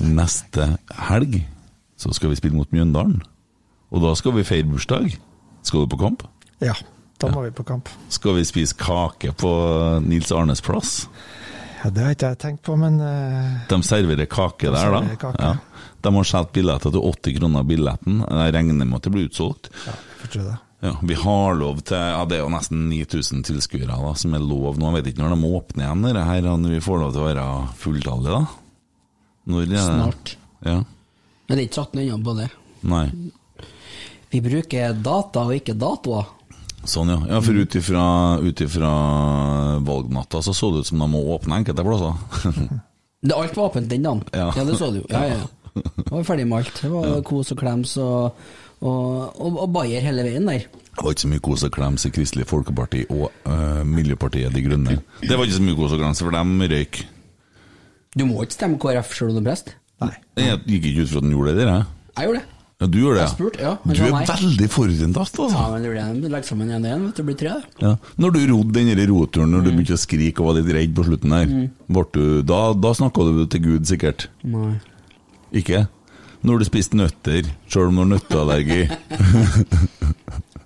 Neste helg så skal vi spille mot Mjøndalen. Og da skal vi feire bursdag. Skal du på kamp? Ja, da må vi på kamp. Skal vi spise kake på Nils Arnes plass? Ja, det har ikke jeg tenkt på, men uh, De serverer kake De der, da. kake. Ja. De har solgt billetter til 80 kroner billetten. Jeg regner med at det blir utsolgt. får tro det. Ja, vi har lov til Ja, det er jo nesten 9000 tilskuere da, som er lov nå. Jeg vet ikke når de åpner igjen, dette her, når vi får lov til å være fulltallige, da. Når ja. Snart. Ja. Men det er ikke satt noe unna på det. Nei. Vi bruker data og ikke datoer. Sånn, ja. ja for ut ifra, valgnatta så så det ut som de må åpne enkelte plasser. Det Alt var åpent den dagen. Ja. Ja, det så du. Ja, ja, ja. Var ferdig med alt. Det var kos og klems og, og, og, og bayer hele veien der. Det var ikke så mye kos og klems i Kristelig Folkeparti og uh, Miljøpartiet De Grønne. Det var ikke så mye kos og klems, for de røyk. Du må ikke stemme KrF selv om du er prest. Jeg gikk ikke ut fra at de gjorde det, jeg. Jeg gjorde det. Ja, du gjør det, Jeg spurt, ja, Du er veldig forutinntatt, altså. Ja, men det blir det. Legg sammen igjen vet. Det blir tre. Ja. Når du rodde den roturen, når du begynte å skrike og var litt redd på slutten der, Mm. du, da, da snakka du til Gud, sikkert? Nei. Ikke? Når du spiste nøtter, sjøl om du har nøtteallergi?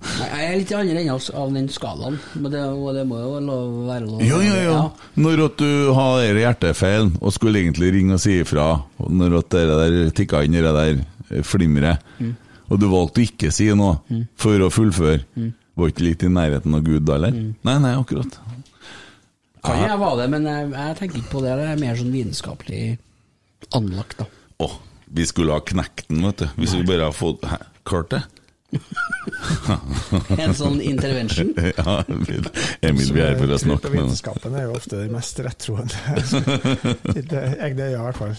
Nei, Jeg er litt i andre enden av- den skalaen, men det, det må jo lov, være lov. ja, ja, ja. Når at du har denne hjertefeilen og skulle egentlig ringe og si ifra, og når at det der tikka inn det der eh, flimret, Mm. og du valgte å ikke si noe for å fullføre, Mm. var ikke litt i nærheten av Gud da, eller? Nei, nei, akkurat. Kan jeg være det, men jeg, jeg tenker ikke på det. Det er mer sånn vitenskapelig anlagt, da. Oh, vi skulle ha knekt den, vet du. Hvis vi bare hadde fått Hæ, klart det? En sånn intervention? ja, Emil, vi er her for å snakke med deg. Vitenskapen er jo ofte det mest rettroende. Det- jeg det gjør i hvert fall.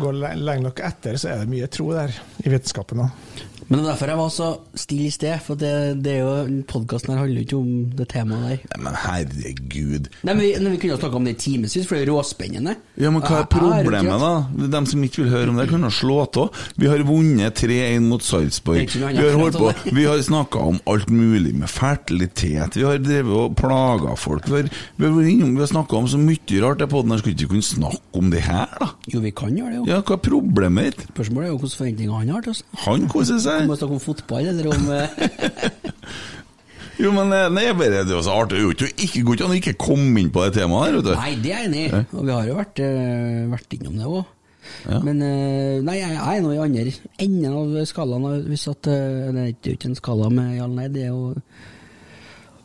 Går lenge nok etter, så er det mye tro der i vitenskapen òg. Men det er derfor jeg var så stille i sted, for det, det er jo podkasten her handler jo ikke om det temaet der. Nei, men herregud. Nei, men vi, vi kunne jo snakka om det i timevis, for det er jo råspennende. Ja, men hva er problemet, da? De som ikke vil høre om det, kan jo slå av. Vi har vunnet 3-1 mot Sarpsborg. Vi har, holdt på, om vi har snakka om alt mulig med fertilitet. Vi har drevet og plaga folk. Vi har, vi har, snakka om så mye rart i poden. Skulle ikke kunne snakke om det her, da? Jo, vi kan gjøre det, jo. Ja, hva er problemet ditt? Spørsmålet er jo hvilke forventninger han har til oss. Han koser seg. Om vi snakker om fotball, eller om eh, Jo, men eh, nei, det er så artig. Det ikke godt an å ikke komme inn på det temaet her, vet du. Nei, det er jeg enig i, og vi har jo vært, eh, vært innom det òg. Ja. Men nei, jeg er nå i andre enden av skalaen. Hvis at, det er ikke en skala med ja eller nei, det er jo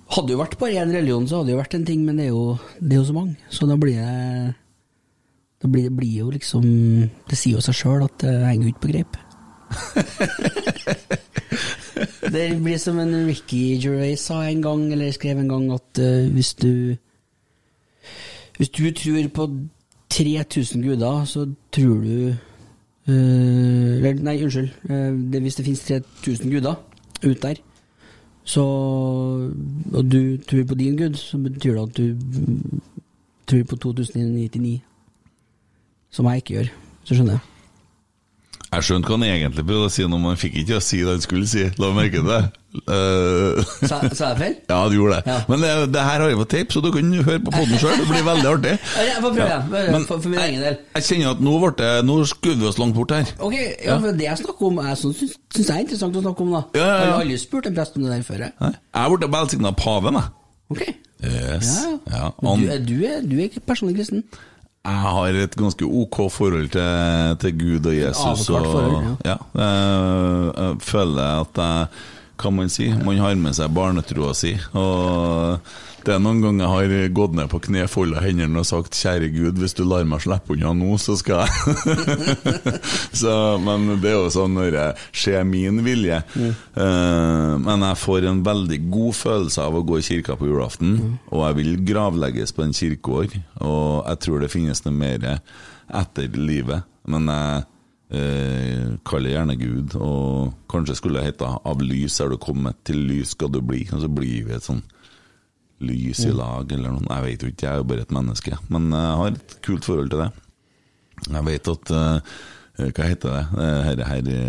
Hadde jo vært bare én religion, så hadde det jo vært en ting, men det er jo, det er jo så mange. Så da blir det Da blir det blir jo liksom Det sier jo seg sjøl at det henger ikke på greip. det blir som en Ricky Gervais sa en gang, eller skrev en gang, at uh, hvis du Hvis du tror på 3000 guder, så tror du uh, nei, unnskyld. Uh, det, hvis det finnes 3000 guder ute der, så Og du tror på din gud, så betyr det at du tror på 2099. Som jeg ikke gjør. Så skjønner jeg. Skjønte hva han egentlig prøvde å si, når man fikk ikke å si det han skulle si. La meg merke det. Uh... Sa, sa jeg feil? ja, du gjorde det. Ja. Men det, det her har jeg på tape, så du kan høre på poden sjøl. Det blir veldig artig. Ja, Jeg får prøve ja. Men for, for min egen del. Jeg kjenner at nå, ble nå skudde vi oss langt bort her. Ok, ja, for Det jeg snakker om, jeg syns syns jeg er interessant å snakke om. da Ja, ja. Jeg har aldri spurt en prest om det der før. jeg. har blitt velsigna av paven, jeg. Ok Yes. Ja, du, du, er, du er ikke personlig kristen? Jeg har et ganske ok forhold til, til Gud og Jesus. Avklart forhold, ja. ja. jeg føler at jeg Hva man si? Man har med seg barnetroa si. Og det er noen ganger jeg har gått ned på kne, folda hendene og sagt 'Kjære Gud, hvis du lar meg slippe unna nå, så skal jeg' så, Men det er jo sånn når jeg skjer min vilje. Eh, men jeg får en veldig god følelse av å gå i kirka på julaften, og jeg vil gravlegges på en kirkegård. Og jeg tror det finnes noe mer etter livet. Men jeg eh, kaller gjerne Gud, og kanskje skulle det hete 'Av lys er du kommet, til lys skal du bli'. Og så blir vi et sånn lys i lag, eller noe. Jeg vet jo ikke, jeg er jo bare et menneske. Men jeg har et kult forhold til det. Jeg vet at eh, Hva heter det? Eh, Herre, herre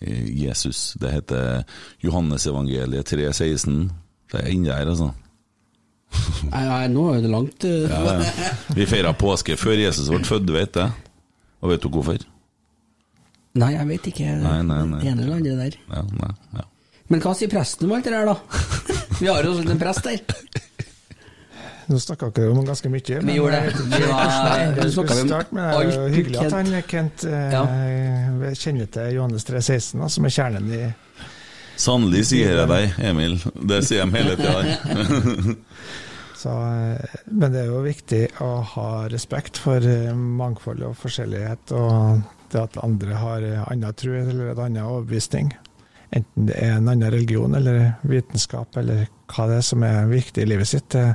eh, Jesus. Det heter Johannesevangeliet 3.16. Det er inni der, altså. Nei, nei, nå er det langt. uh, Ja, ja. Vi feira påske før Jesus ble født, du vet det? Og vet du hvorfor? Nei, jeg vet ikke. Nei, nei, nei. Det ene eller andre der. Ja, nei, ja. Men hva sier presten om alt det der, da? Vi har jo en prest der. Nå snakka dere om ganske mye. Vi gjorde det. jeg vet Vi var- med. Det er alt hyggelig at han Kent ja. kjenner til Johannes 3,16, som er kjernen i Sannelig sier jeg deg, Emil. Det sier de hele tida. Eh, men det er jo viktig å ha respekt for eh, mangfold og forskjellighet, og det at andre har eh, annen tro eller en annen overbevisning. Enten det er en annen religion eller vitenskap eller hva det er som er viktig i livet sitt. Eh,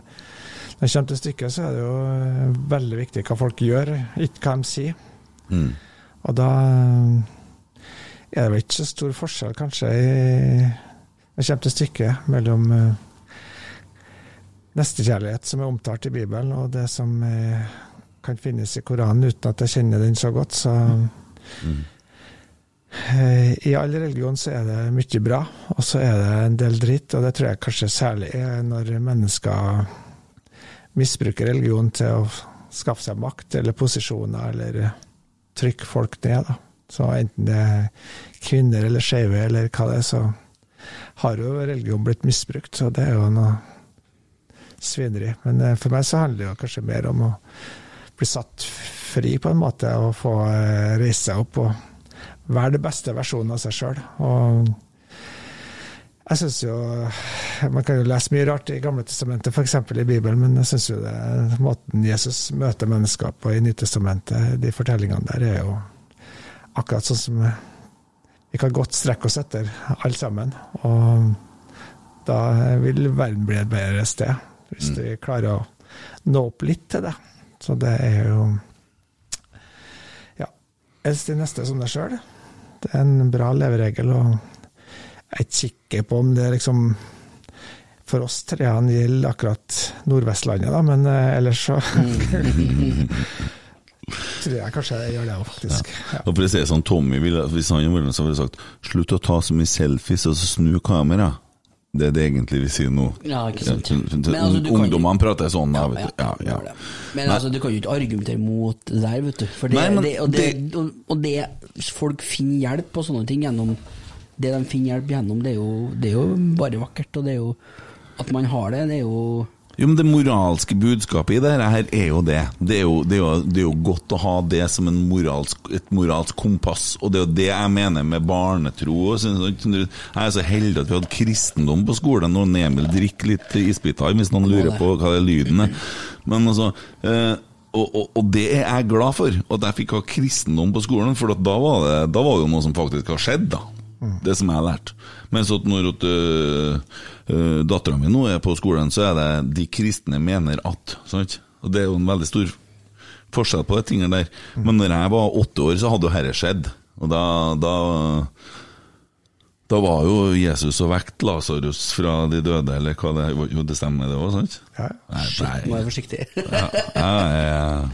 Når det kommer til stykket, så er det jo eh, veldig viktig hva folk gjør, ikke hva de sier. Mm. Og da eh, er det vel ikke så stor forskjell, kanskje, i, når det kommer til stykket, mellom nestekjærlighet som er omtalt i Bibelen, og det som kan finnes i Koranen, uten at jeg kjenner den så godt. Så eh, I all religion så er det mye bra, og så er det en del dritt, og det tror jeg kanskje særlig er når mennesker misbruker religion til å skaffe seg makt eller posisjoner, eller trykke folk ned. da. Så enten det er kvinner eller skeive eller hva det er, så har jo religion blitt misbrukt, så det er jo noe svineri. Men eh, for meg så handler det jo kanskje mer om å bli satt fri på en måte, og få eh, reise seg opp og være det beste versjonen av seg sjøl. Jeg synes jo Man kan jo lese mye rart i Gamle testamentet, f.eks. i Bibelen, men jeg syns jo det måten Jesus møter mennesker på i Nytestamentet, de fortellingene der, er jo akkurat sånn som vi kan godt strekke oss etter, alle sammen. Og da vil verden bli et bedre sted, hvis vi klarer å nå opp litt til det. Så det er jo Ja. Elsk de neste som deg sjøl. Det er en bra leveregel, og jeg kikker på om det liksom for oss treene gjelder akkurat Nordvestlandet, da, men eh, ellers så tror jeg kanskje jeg gjør det òg, faktisk. Ja. Og for å si sånn, Tommy ville, Hvis han hadde vært med, så hadde han sagt slutt å ta så mye selfies og så snu kamera. Det er det egentlig vi sier nå. Ja, ikke sant. Altså, Ungdommene prater sånn. Ja, ja, Ja, ja. Men Nei. altså, du kan jo ikke argumentere mot det der, vet du. For det, Nei, men det, og, det, og, og det Folk finner hjelp på sånne ting gjennom Det de finner hjelp gjennom, det er jo, det er jo bare vakkert. Og det er jo At man har det, det er jo Jo, men Det moralske budskapet i dette her er jo det. Det er jo, det, er jo, det er jo godt å ha det som en moralsk, et moralsk kompass, og det er jo det jeg mener med barnetro. og sånn- sånn- Jeg er så heldig at vi hadde kristendom på skolen, og Emil drikker litt isbiter hvis noen lurer på hva det lyden er. Men altså eh, og, og, og det er jeg glad for, at jeg fikk ha kristendom på skolen, for at da var det, da var det jo noe som faktisk har skjedd, da. Det som jeg har lært. Mens at når at, øh, øh, dattera mi nå er på skolen, så er det 'de kristne mener at'. Sant? Og det er jo en veldig stor forskjell på de tingene der. Men når jeg var åtte år, så hadde jo dette skjedd. Og da, da Da var jo Jesus og vekt Lasarus fra de døde, eller hva det. Jo, det stemmer det òg, sant? Ja. Nei, nå er jeg forsiktig. Ja, ja, er,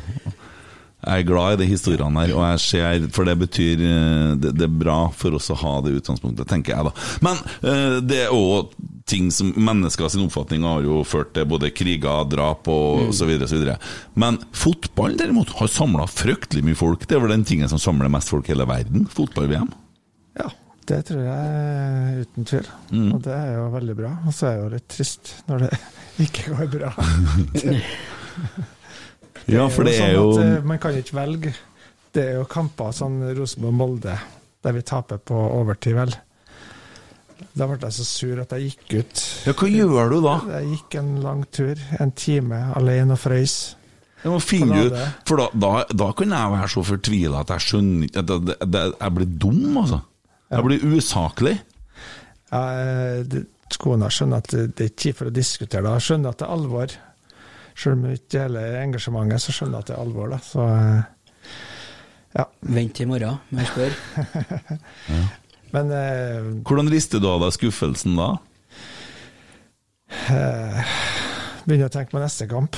jeg er glad i de historiene her, og jeg ser For det betyr eh, Det, det er bra for oss å ha det utgangspunktet, tenker jeg, da. Men eh, det er òg ting som Mennesker sin oppfatning har jo ført til både kriger, drap og Mm. så videre. Men fotball derimot har samla fryktelig mye folk. Det er vel den tingen som samler mest folk i hele verden? Fotball-VM. Ja, det tror jeg uten tvil. Mm. Og det er jo veldig bra. Og så er det jo litt trist når det ikke går bra. Ja, for det er jo sånn at eh, Man kan ikke velge. Det er jo kamper sånn Rosenborg-Molde, der vi taper på overtid, vel. Da ble jeg så sur at jeg gikk ut. Ja, hva gjør du da? Jeg gikk en lang tur, en time, alene og frøys. Jeg må finne ut For da, da, da kan jeg være så fortvila at jeg skjønner at jeg, Jeg blir dum, altså. Jeg blir usaklig. Ja, eh, Kona skjønner at det det er ikke tid for å diskutere det. Hun skjønner at det er alvor. Selv om jeg ikke deler engasjementet, så skjønner jeg at det er alvor. da. Så eh, ja. Vent til i morgen må jeg spørre. Men eh, Hvordan rister du av deg skuffelsen da? eh, begynner å tenke på neste kamp.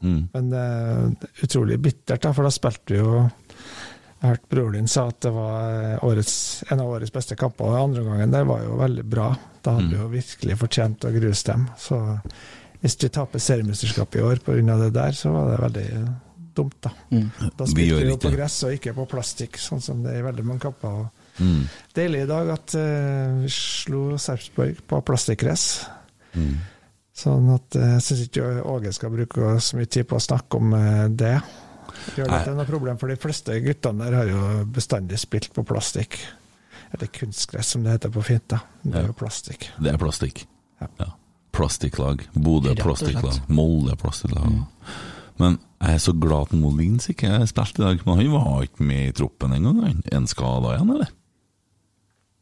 Mm. Men eh, utrolig bittert, da, for da spilte vi jo Jeg hørte broren din sa at det var eh, årets, en av årets beste kamper. og andre gangen der var jo veldig bra. Da hadde vi jo virkelig fortjent å gruse dem. Så hvis vi taper seriemesterskapet i år pga. det der, så var det veldig dumt, da. Da spilte vi jo på gress og ikke på plastikk, sånn som det er i veldig mange kamper. Mm. Deilig i dag at uh, vi slo Sarpsborg på plastikkgress. Mm. Sånn at eh, jeg syns ikke Åge skal bruke så mye tid på å snakke om uh, det. Gjør det er til noe problem, for de fleste guttene der har jo bestandig spilt på plastikk. Eller kunstgress, som det heter på fint. da. Det er jo plastikk. Det er plastikk. Ja. Plastikklag. Bodø plastikklag. Molde plastikklag. Men jeg er så glad at Molins ikke spilte i dag. Men han var ikke med i troppen engang. Er han skada igjen, eller?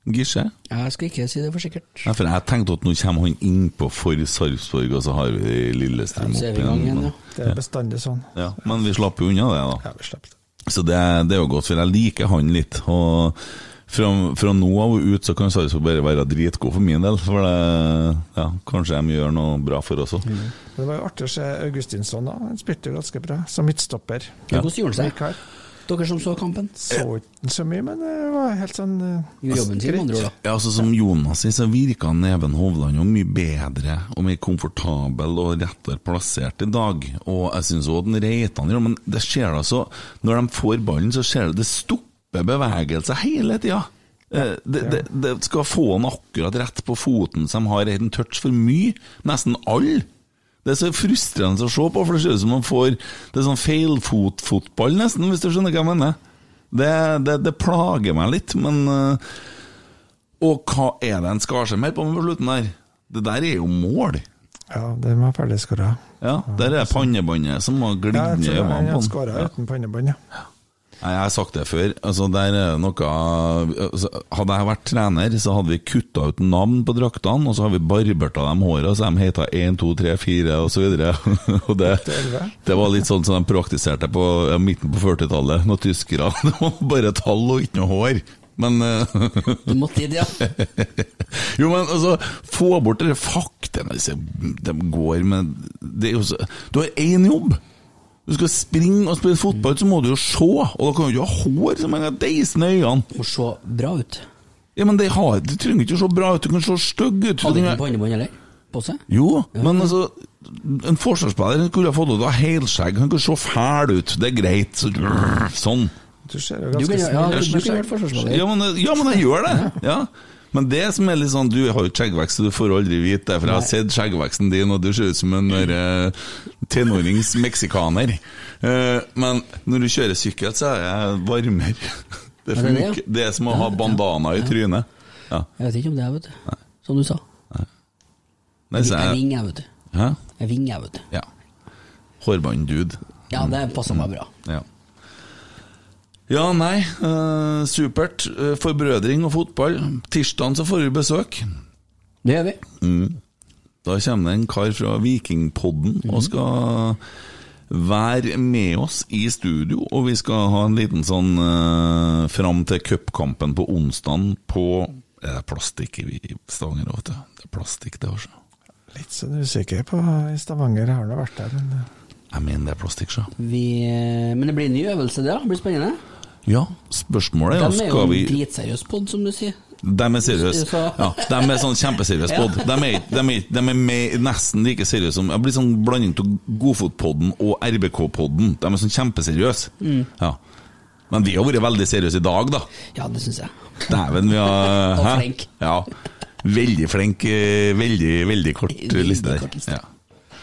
Gisje? Jeg skal ikke si det for sikkert. Nei, for jeg tenkte at nå kommer han innpå for Sarpsborg, og så har vi Lillestrøm er opp igjen. igjen, ja. Det er bestandig sånn. Ja, men vi slapp jo unna det, da. Ja, vi slapp det. Så det, det er jo godt, for jeg liker han litt. Og fra, fra nå av og ut så kan Sarpsborg bare være dritgod for min del. For det, ja, kanskje de gjør noe bra for oss òg. Mm. Det var jo artig å se Augustinsson, da. Han spilte jo ganske bra, som midtstopper. Ja, hvordan gjorde han seg? Dere som så kampen? Så ikke så mye, men det var helt sånn eh, jobben sin, andre ord, da. Ja, altså Som Jonas sier, så virka Neven Hovland jo mye bedre og mer komfortabel og rettere plassert i dag. Og jeg syns òg den Reitan gjør men det skjer da så Når de får ballen, så skjer det det stopper bevegelse hele tida. Eh, Det, det, det skal få han akkurat rett på foten, så de har en touch for mye. Nesten alle. Det er så frustrerende å se på, for det ser ut som man får Det er sånn feilfotfotball, nesten, hvis du skjønner hva jeg mener. Det, det, det plager meg litt, men eh, Og hva er det en skar seg mer på med på slutten der? Det der er jo mål. Ja, det var ferdigskåra. Ja, der er pannebåndet som har glidd Ja, ned i øynene på han. skåra uten pannebånd, ja. Nei, Jeg har sagt det før. Altså, der er noe altså, Hadde jeg vært trener, så hadde vi kutta ut navn på draktene, og så har vi barbert av dem håra, så de heta 1, 2, 3, 4 og så videre. det, det var litt sånn som de praktiserte på ja, midten på 40-tallet, noen tyskere. Det var bare tall og ikke noe hår. Men eh, Du måtte det, ja. Jo, men altså, få bort de faktene altså, De går med det er jo så, Du har én jobb! Du skal springe og spille fotball, så må du jo se, og da kan du ikke ha hår som henger deisende i øynene. Må se bra ut. Ja, men det, har, det trenger ikke å se bra ut, du kan se stygg ut. Hadde Du ikke på pannebånd heller? På seg? Jo, men altså En forsvarsspiller kunne ha fått lov til å ha helskjegg, han kan se fæl ut, det er greit. Så, sånn. Du ser jo ganske ja, snill du- ut vært forsvarsspiller. Ja, men, ja, men jeg gjør det. Ja. Men det som er litt sånn Du har jo skjeggvekst, så du får aldri vite det, for jeg har sett skjeggveksten din, og du ser ut som en derre eh, tenårings meksikaner. Eh, men når du kjører sykkel, så er jeg varmere. Det, Er det ja? det er som å ha bandana i trynet. Ja. Jeg vet ikke om det er, vet du. Som du sa. Nei, så Jeg jeg, vinger, vet du. Hæ? Jeg vinger, vet du. Ja. Hårbånd-dude. Ja, det passer meg bra. Ja. Ja, nei, Uh, supert. Uh, forbrødring og fotball. Tirsdagen så får vi besøk. Det gjør vi. Mm. Da kommer det en kar fra Vikingpodden og skal være med oss i studio, og vi skal ha en liten sånn uh, fram til cupkampen på onsdag på Er det plastikk i Stavanger òg, vet du? Det er plastikk, det også. Litt sånn usikker på i Stavanger. Har du vært der, men eh, Jeg mener det er plastikk, så. Vi, eh, men det blir en ny øvelse, det. da. Det blir spennende. Ja, spørsmålet er jo De er jo en vi dritseriøs pod, som du sier. De er seriøse. Ja, de er sånn kjempeseriøse Ja. pod. De er, de er, de er med, nesten like seriøse som Det blir sånn blanding av Godfotpodden og RBK-podden. De er sånn kjempeseriøse. Mm. Ja. Men vi har vært veldig seriøse i dag, da. Ja, det syns jeg. Dæven, vi har Og flink. Ja. Veldig flink. eh, Veldig, veldig kort Veldig liste der. kort liste. Ja.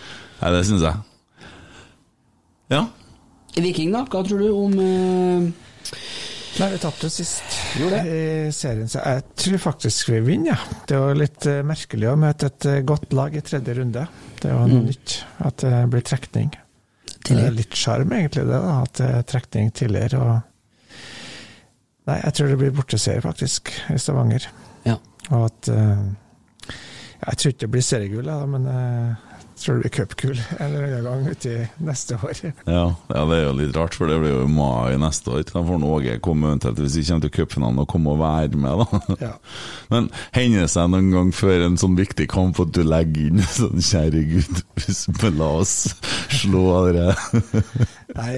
Nei, det syns jeg. Ja. Viking, da? Hva tror du om eh, Nei, vi tapte sist Gjorde i serien, så jeg tror faktisk vi vinner. Ja. Det var litt eh, merkelig å møte et eh, godt lag i tredje runde. Det var noe Mm. nytt, at det blir trekning. Det er litt sjarm, egentlig, det, da, at det er trekning tidligere. Og Nei, jeg tror det blir borteserie, faktisk, i Stavanger. Ja. Og at uh... Jeg tror ikke det blir seriegull, men jeg tror det blir cupgull en eller annen gang uti neste år. Ja, ja, det er jo litt rart, for det blir jo i mai neste år. Da får Åge komme eventuelt hvis vi kommer til cupfinalen og komme og være med, da. Ja. Men hender det seg noen gang før en sånn viktig kamp at du legger inn sånn Kjære Gud, la oss slå dere Nei,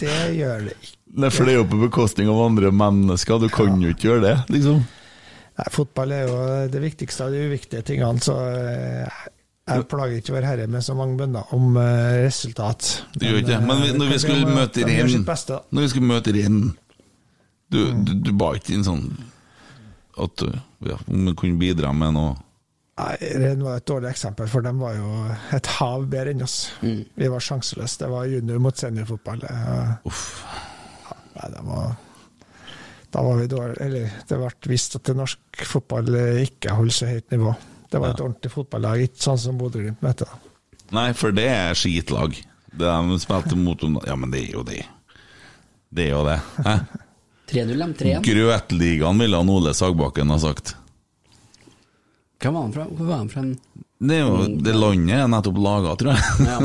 det gjør det ikke. Nei, for det er jo på bekostning av andre mennesker, du kan jo ikke gjøre det, liksom. Nei, fotball er jo det viktigste av de uviktige tingene, så eh, jeg plager ikke Vårherre med så mange bønner om uh, resultat. Du gjør ikke det. Men vi, når vi skulle møte sitt Renn beste. Når vi skulle møte reinen Du, du, du ba ikke inn sånn at du, ja, om du kunne bidra med noe Nei, Reinen var et dårlig eksempel, for de var jo et hav bedre enn oss. Vi var sjanseløse. Det var junior mot seniorfotball. Uff. Ja, nei, det var Da var vi dårlige Eller det ble vist at det norsk fotball eh, ikke holder så høyt nivå. Det var et ordentlig fotballag, ikke sånn som Bodø-Glimt møtte. Nei, for det er skitlag. Det de spilte mot om Ja, men det er jo det. Det er jo det. Hæ? 3-0, de. 3-1. Grøtligaen ville han Ole Sagbakken ha sagt. Hvem var han fra? Hvor var han fra? Det er jo det landet er nettopp laga, tror jeg. Ja.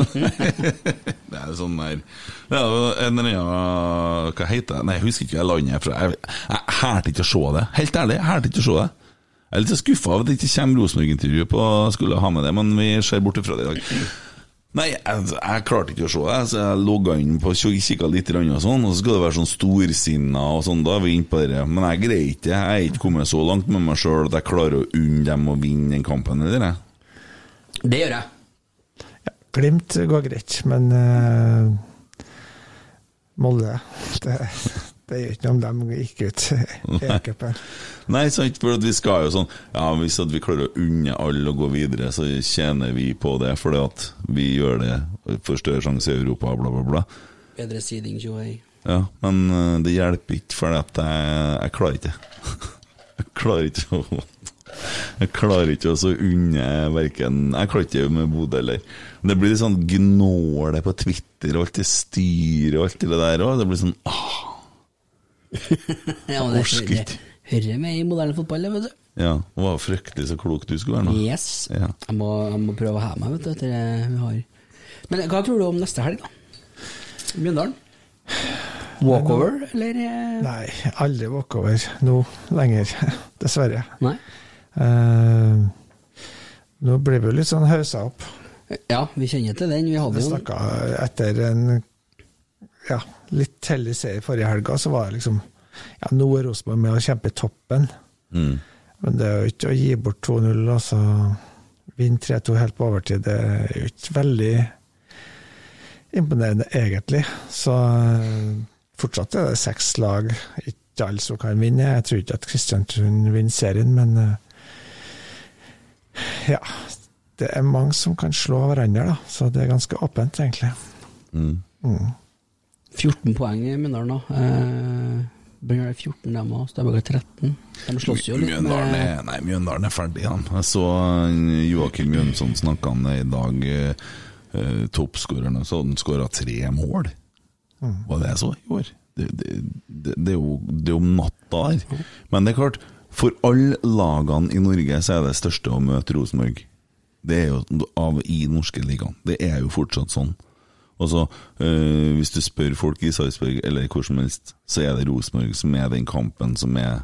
det er sånn der Det er jo en eller annen Hva heter det? Nei, jeg husker ikke hva landet er fra. Jeg, jeg hærte ikke å se det. Helt ærlig, jeg hælte ikke å se det. Jeg er litt skuffa over at det ikke kommer Rosenborg-intervju på skulle ha med det, men vi ser bort ifra det i dag. Nei, jeg, jeg klarte ikke å se det, så jeg logga inn på kikka litt, og sånn, og så skal det være sånn storsinna og sånn, da er vi inne på det. Men jeg greier ikke det. Jeg er ikke kommet så langt med meg sjøl at jeg klarer å unne dem å vinne den kampen, eller? Det gjør jeg. Ja, Glimt går greit, men uh, Molde det, det gjør ikke noe om de gikk ut i cupen. Nei, sant, for at vi skal jo sånn Ja, hvis at vi klarer å unne alle å gå videre, så tjener vi på det, fordi at vi gjør det for større sjanse i Europa, bla, bla, bla. Bedre seeding, Joey. Ja, men eh, det hjelper ikke, for at jeg, jeg klarer ikke Jeg klarer ikke å Jeg klarer ikke å så unne verken Jeg klarer ikke med Bodø heller. Det blir litt sånn gnåle på Twitter og alt det styret og alt det der òg. Det blir sånn ah, Ja, men det, hører, hører med i moderne fotball, det, vet du. Ja, det var fryktelig så klok du skulle være nå. Yes. Ja. Jeg, må, jeg må prøve å heve meg, vet du, etter det vi har. Men hva tror du om neste helg, da? Mjøndalen? Walkover, eller? eh? Nei, aldri walkover nå lenger, dessverre. Nei. Uh, nå blir vi jo litt sånn haussa opp. Ja, vi kjenner til den. Vi hadde Vi jo snakka etter en ja, litt heldig seier forrige helga, så var det liksom Ja, nå er Rosenborg med å kjempe i toppen, Mm. men det er jo ikke å gi bort 2-0 og så vinne 3-2 helt på overtid. Det er jo ikke veldig imponerende, egentlig. Så eh, fortsatt er det seks lag, ikke alle som kan vinne. Jeg tror ikke at Kristiansund vinner serien, men eh, ja. Det er mange som kan slå hverandre, da, så det er ganske åpent, egentlig. Mm. Mm. 14 poeng i Mjøndalen, da. Eh, det er 14, dem òg. Stabæk er 13. De slåss jo litt Mjøndalen med er, nei, Mjøndalen er ferdig, han. Jeg så eh, Joakim Jønsson snakka om det i dag. Eh, eh, Toppskåreren så hadde han skåra tre mål. Mm. Var det jeg så i år? Det, det, det, det, er jo, det jo natta der. Men det er klart, for alle lagene i Norge så er det største å møte Rosenborg. Det er jo av i norske ligaen. Det er jo fortsatt sånn. Og så, eh, Hvis du spør folk i Sarpsborg eller hvor som helst, så er det Rosenborg som er den kampen som er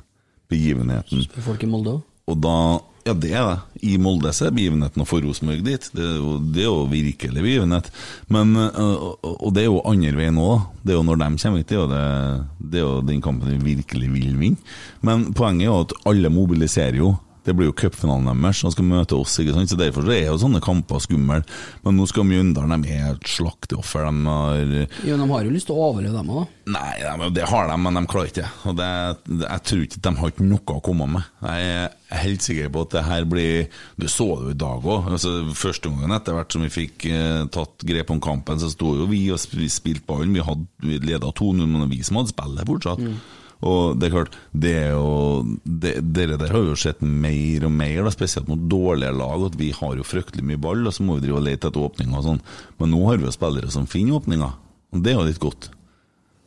begivenheten. Spør folk i Molde òg. Og da Ja, det er det. I Molde så er begivenheten å få Rosenborg dit. Det er jo, det er jo virkelig begivenhet. Men, øh, og det er jo andre veien òg. Det er jo når de kommer hit, det er jo, det, det er jo den kampen vi virkelig vil vinne. Men poenget er jo at alle mobiliserer jo. Det blir jo cupfinalen deres, og skal møte oss. ikke sant? Så Derfor er jo sånne kamper skumle. Men nå skal Mjøndalen, de er et slakteoffer. De har Jo, de har jo lyst til å overleve, dem òg. Nei, de- det har de, men de klarer ikke. Og det, jeg tror ikke de har ikke noe å komme med. Jeg er helt sikker på at det her blir Du så det jo i dag òg. Altså, første gangen etter hvert som vi fikk eh, tatt grep om kampen, så sto jo vi og spilte ballen. Vi hadde vi leda 2-0, men det var vi som hadde spillet fortsatt. Og det er klart, det er jo det, Dere der har jo sett mer og mer, da, spesielt mot dårlige lag, at vi har jo fryktelig mye ball, og så må vi drive og lete etter åpninger og sånn. Men nå har vi jo spillere som finner åpninger, og det er jo litt godt.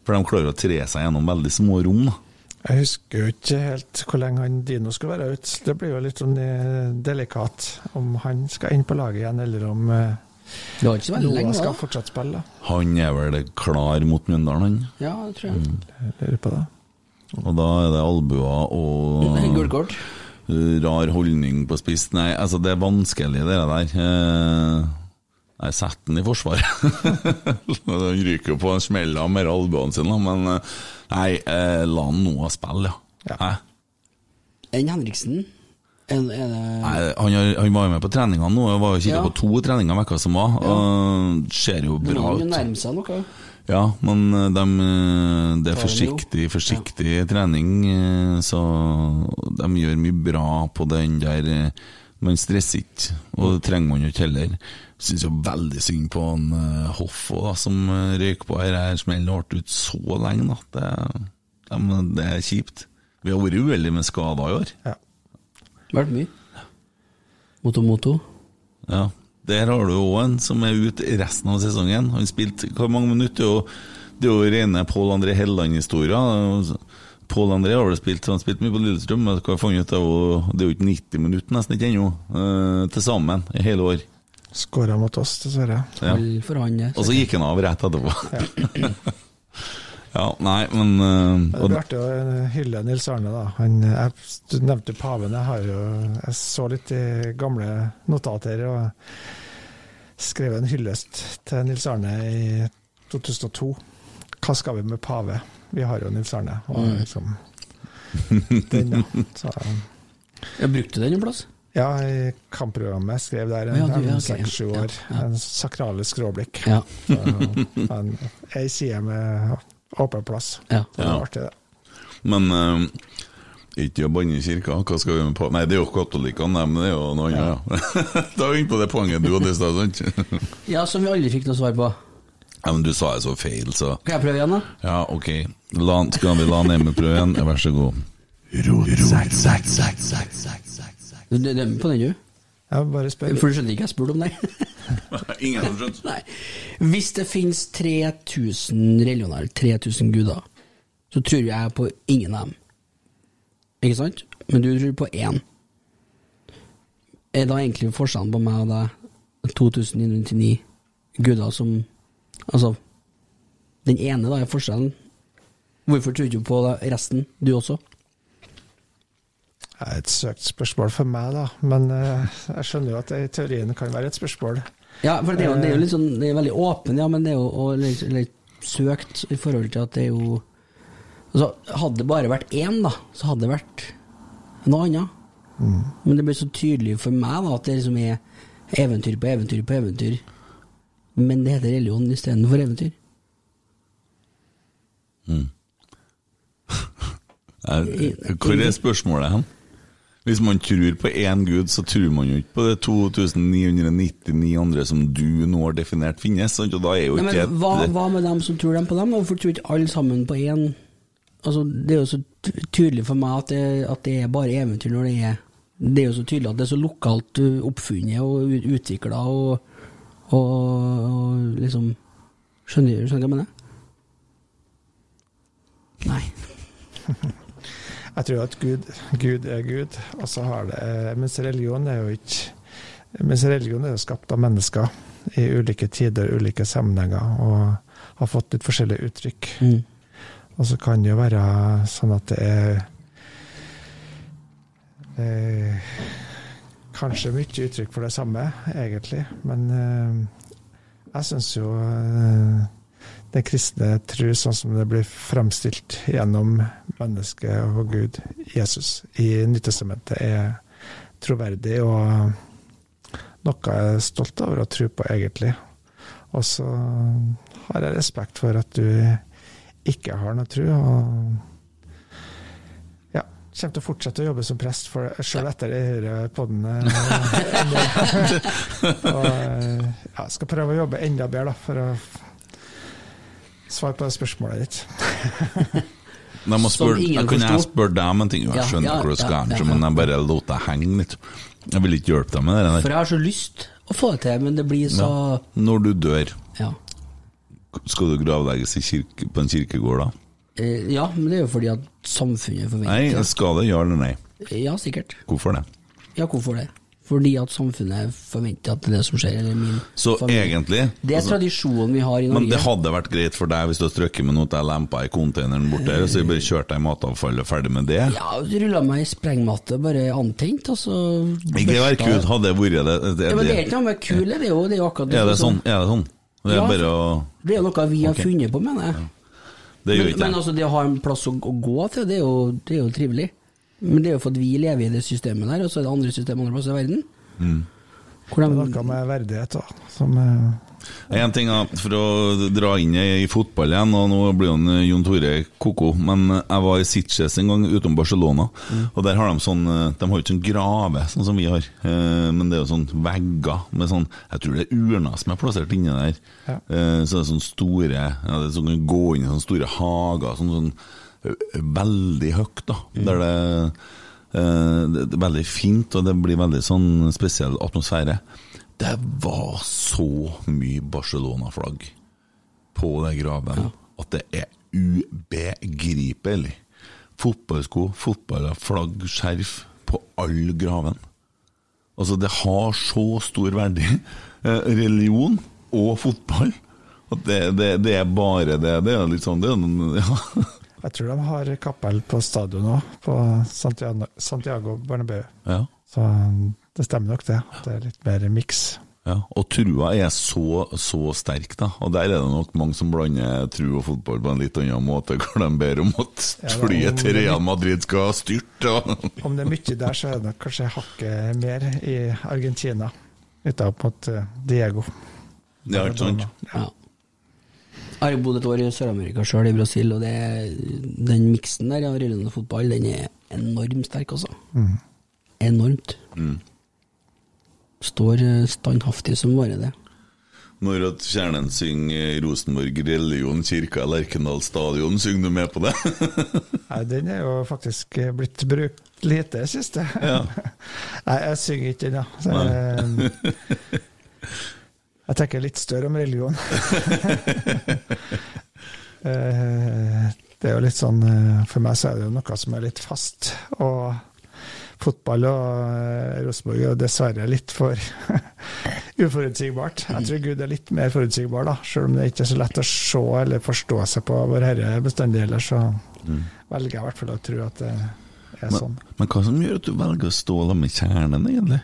For de klarer å tre seg gjennom veldig små rom. da. Jeg husker jo ikke helt hvor lenge han Dino skulle være ute. Det blir jo litt sånn eh, delikat om han skal inn på laget igjen, eller om eh, Det var ikke så Noah lenge, skal da. fortsatt spille. Han er vel klar mot Mjøndalen, han. Ja, det tror jeg. Jeg lurer på det. Og da er det albuer og Gult kort. rar holdning på spiss. Nei, altså, det er vanskelig, det der. Eh, Nei, sett den i forsvar. han ryker jo på en smell av mer albuene sine, men eh, nei, eh, la han nå spille, ja. ja. Enn Henriksen? En, en, Nei, han, har, han var jo med på treningene nå, jeg var jo kikket Ja. på to treninger vekka som var, Ja. ser jo bra ut. nærme seg noe. Ja, men de, eh, det er forsiktig, forsiktig, ja. trening, eh, så de gjør mye bra på den der eh, Man stresser ikke, og det trenger man jo ikke heller. Syns jo veldig synd på han eh, Hoff også, da, som røyker røyk på her. her Smellen hardt ut så lenge, da. Det, de, det er kjipt. Vi har vært uheldige med skader i år. Vært mye. Moto-moto. Ja, Der har du òg en som er ute resten av sesongen. Han spilte hvor mange minutter? Det er jo rene Pål André Helland-historier. Pål André har vel spilt Han spilt mye på Lillestrøm, men hva fant ut av, det er jo ikke 90 minutter nesten ikke ennå, uh, til sammen i hele år. Skåra mot oss, dessverre. Ja. Og så gikk han av rett etterpå. ja, nei, men uh, Det blir artig å hylle Nils Arne, da. Han, jeg, du nevnte paven. Jeg, har jo, jeg så litt i gamle notater og skrev en hyllest til Nils Arne i 2002. Hva skal vi med pave? Vi har jo Nils Arne. Og Mm. liksom den, ja. Så, Jeg brukte den en plass. ja, i kampprogrammet skrev der Ja, en ja, seks-sju ja, år. ja. En sakrale skråblikk. Ja. Så, en, ei side med åpen plass. Ja. Det var artig, det. men eh, ikke å banne i kirka, hva skal vi med på Nei, det er jo katolikkene, men det er jo noe annet, ja. da er vi inne på det poenget du hadde i stad, sant? ja, som vi aldri fikk noe svar på. Ja, men du sa jeg så feil, så Kan jeg prøve igjen, da? Ja, ok. La, skal vi la Nemi prøve igjen? Vær så god. Du du- dømmer på den, du? Jeg bare spør. For du skjønner ikke jeg spurte om det? Ingen har skjønt. Nei. Hvis det finnes 3000 religioner, eller 3000 guder, så tror jeg på ingen av dem. Ikke sant? Men du tror på én. Er da egentlig forskjellen på meg og deg 2999 guder som Altså, den ene da er forskjellen. Hvorfor tror du ikke på resten, du også? Det er et søkt spørsmål for meg, da. Men eh, jeg skjønner jo at det i teorien kan være et spørsmål. Ja, for det er jo, det er jo litt sånn Det er veldig åpen, ja, men det er jo og litt, litt søkt i forhold til at det er jo altså, Hadde det bare vært én, da, så hadde det vært noe annet. Men det blir så tydelig for meg da at det liksom er eventyr på eventyr på eventyr. Men det heter religion istedenfor eventyr. Mm. Hvor er spørsmålet hen? Hvis man tror på én gud, så tror man jo ikke på det 2999 andre som du nå har definert finnes. Og da er jo Nei, ikke men hva, hva med dem som tror dem på dem? Hvorfor tror ikke alle sammen på én? Altså, det er jo så tydelig for meg at det, at det er bare eventyr når det er Det er jo så tydelig at det er så lokalt uh, oppfunnet og utvikla og, og, og liksom skjønner du hva jeg mener? Nei. Jeg tror at Gud, Gud er Gud, og så har det Mens religion er jo ikke Mens religion er jo skapt av mennesker i ulike tider, ulike sammenhenger, og har fått litt forskjellige uttrykk. Mm. Og så kan det jo være sånn at det er eh, Kanskje mye uttrykk for det samme, egentlig. Men eh, jeg syns jo eh, den kristne tro, sånn som det blir fremstilt gjennom mennesket og Gud, Jesus, i Nytestamentet, er troverdig og noe jeg er stolt over å tro på, egentlig. Og så har jeg respekt for at du ikke har noe tro, og ja, kommer til å fortsette å jobbe som prest for sjøl etter de hører podene. og ja, skal prøve å jobbe enda bedre da, for å svare på det spørsmålet ditt. Da må spørre, jeg spørre deg om en ting? Jeg Ja, skjønner ja, hvor det skal ja, men jeg bare lot deg henge litt. Jeg vil ikke hjelpe deg med det For jeg har så lyst å få det til, men det blir så Ja. Når du dør, Ja. skal du gravlegges i kirke, på en kirkegård da? Eh, Ja, men det er jo fordi at samfunnet forventer Nei, skal det? Ja eller nei? Ja, sikkert. Hvorfor det? Ja, hvorfor det? Fordi at samfunnet forventer at det er det som skjer, Så familie. egentlig Det er altså- tradisjonen vi har i Norge. Men det hadde vært greit for deg hvis du hadde strøkket med noe til jeg lempa i containeren bort der, og så bare kjørt deg i matavfallet, ferdig med det? Ja, rulla meg i sprengmatte, bare antent, og så Ikke vær børsta- kul, hadde det vært det, det, Ja, men det er ikke noe med kul, det er jo, det er jo akkurat Er det sånn? Er det sånn? Det er Ja, bare å Det er jo noe vi har okay. funnet på, mener jeg. Det gjør men, ikke men altså, det å ha en plass å, å gå til, det er, jo, det er jo trivelig. Men det er jo for at vi lever i det systemet der, og så er det andre systemer andre plasser i verden. Mm. Det er noe med verdighet da. som eh, En ting da, For å dra inn i fotball igjen, og nå blir han eh, Jon Tore koko, men jeg var i Sitges en gang utom Barcelona, og der har de sånn eh, De har jo ikke sånn grave, sånn som vi har, eh, men det er jo sånn vegger med sånn Jeg tror det er urner som er plassert inni der. Ja. Eh, Så det er sånn store ja, det er sånn, gå inn i sånne store hager, sånn, sånn eh, veldig høyt, da. Der det, eh, det det er veldig fint, og det blir veldig sånn spesiell atmosfære. Det var så mye Barcelona-flagg på den graven at det er ubegripelig. Fotballsko, fotballflagg, skjerf på all graven. Altså, det har så stor verdi. Eh, religion og fotball. At det, det, det er bare det. Det er litt sånn det ja. Jeg tror de har kapell på stadion òg, på Santiago, Santiago Bernabeu. Ja. Så det stemmer nok, det. Det er litt mer miks. Ja, og trua er så, så sterk, da. Og der er det nok mange som blander tru og fotball på en litt annen måte, hvor de ber om at flyet til Real Madrid skal styrte. Om det er mye der, så er det nok kanskje hakket mer i Argentina. Ute opp mot eh, Diego. Ja, ikke sant? Ja. Jeg har jo bodd et år i Sør-Amerika sjøl, i Brasil, og det, den miksen der av rullende fotball, den er enormt sterk, altså. Mm. Enormt. Mm. Står eh, standhaftig som bare det. Når at Kjernen synger Rosenborg religion, kirka, Lerkendal stadion, synger du med på det? Nei, den er jo faktisk blitt brukt lite i siste. Ja. Nei, jeg synger ikke den, da. Så, eh, jeg tenker litt større om religion. Eh, det er jo litt sånn eh, For meg så er det jo noe som er litt fast. Og fotball og eh, Rosenborg er dessverre litt for uforutsigbart. Jeg tror Gud er litt mer forutsigbar, da. Selv om det ikke er så lett å se eller forstå seg på Vårherre bestandig ellers, så velger jeg i hvert fall å tro at det er Men, sånn. men hva som gjør at du velger å stå der med kjernen, egentlig?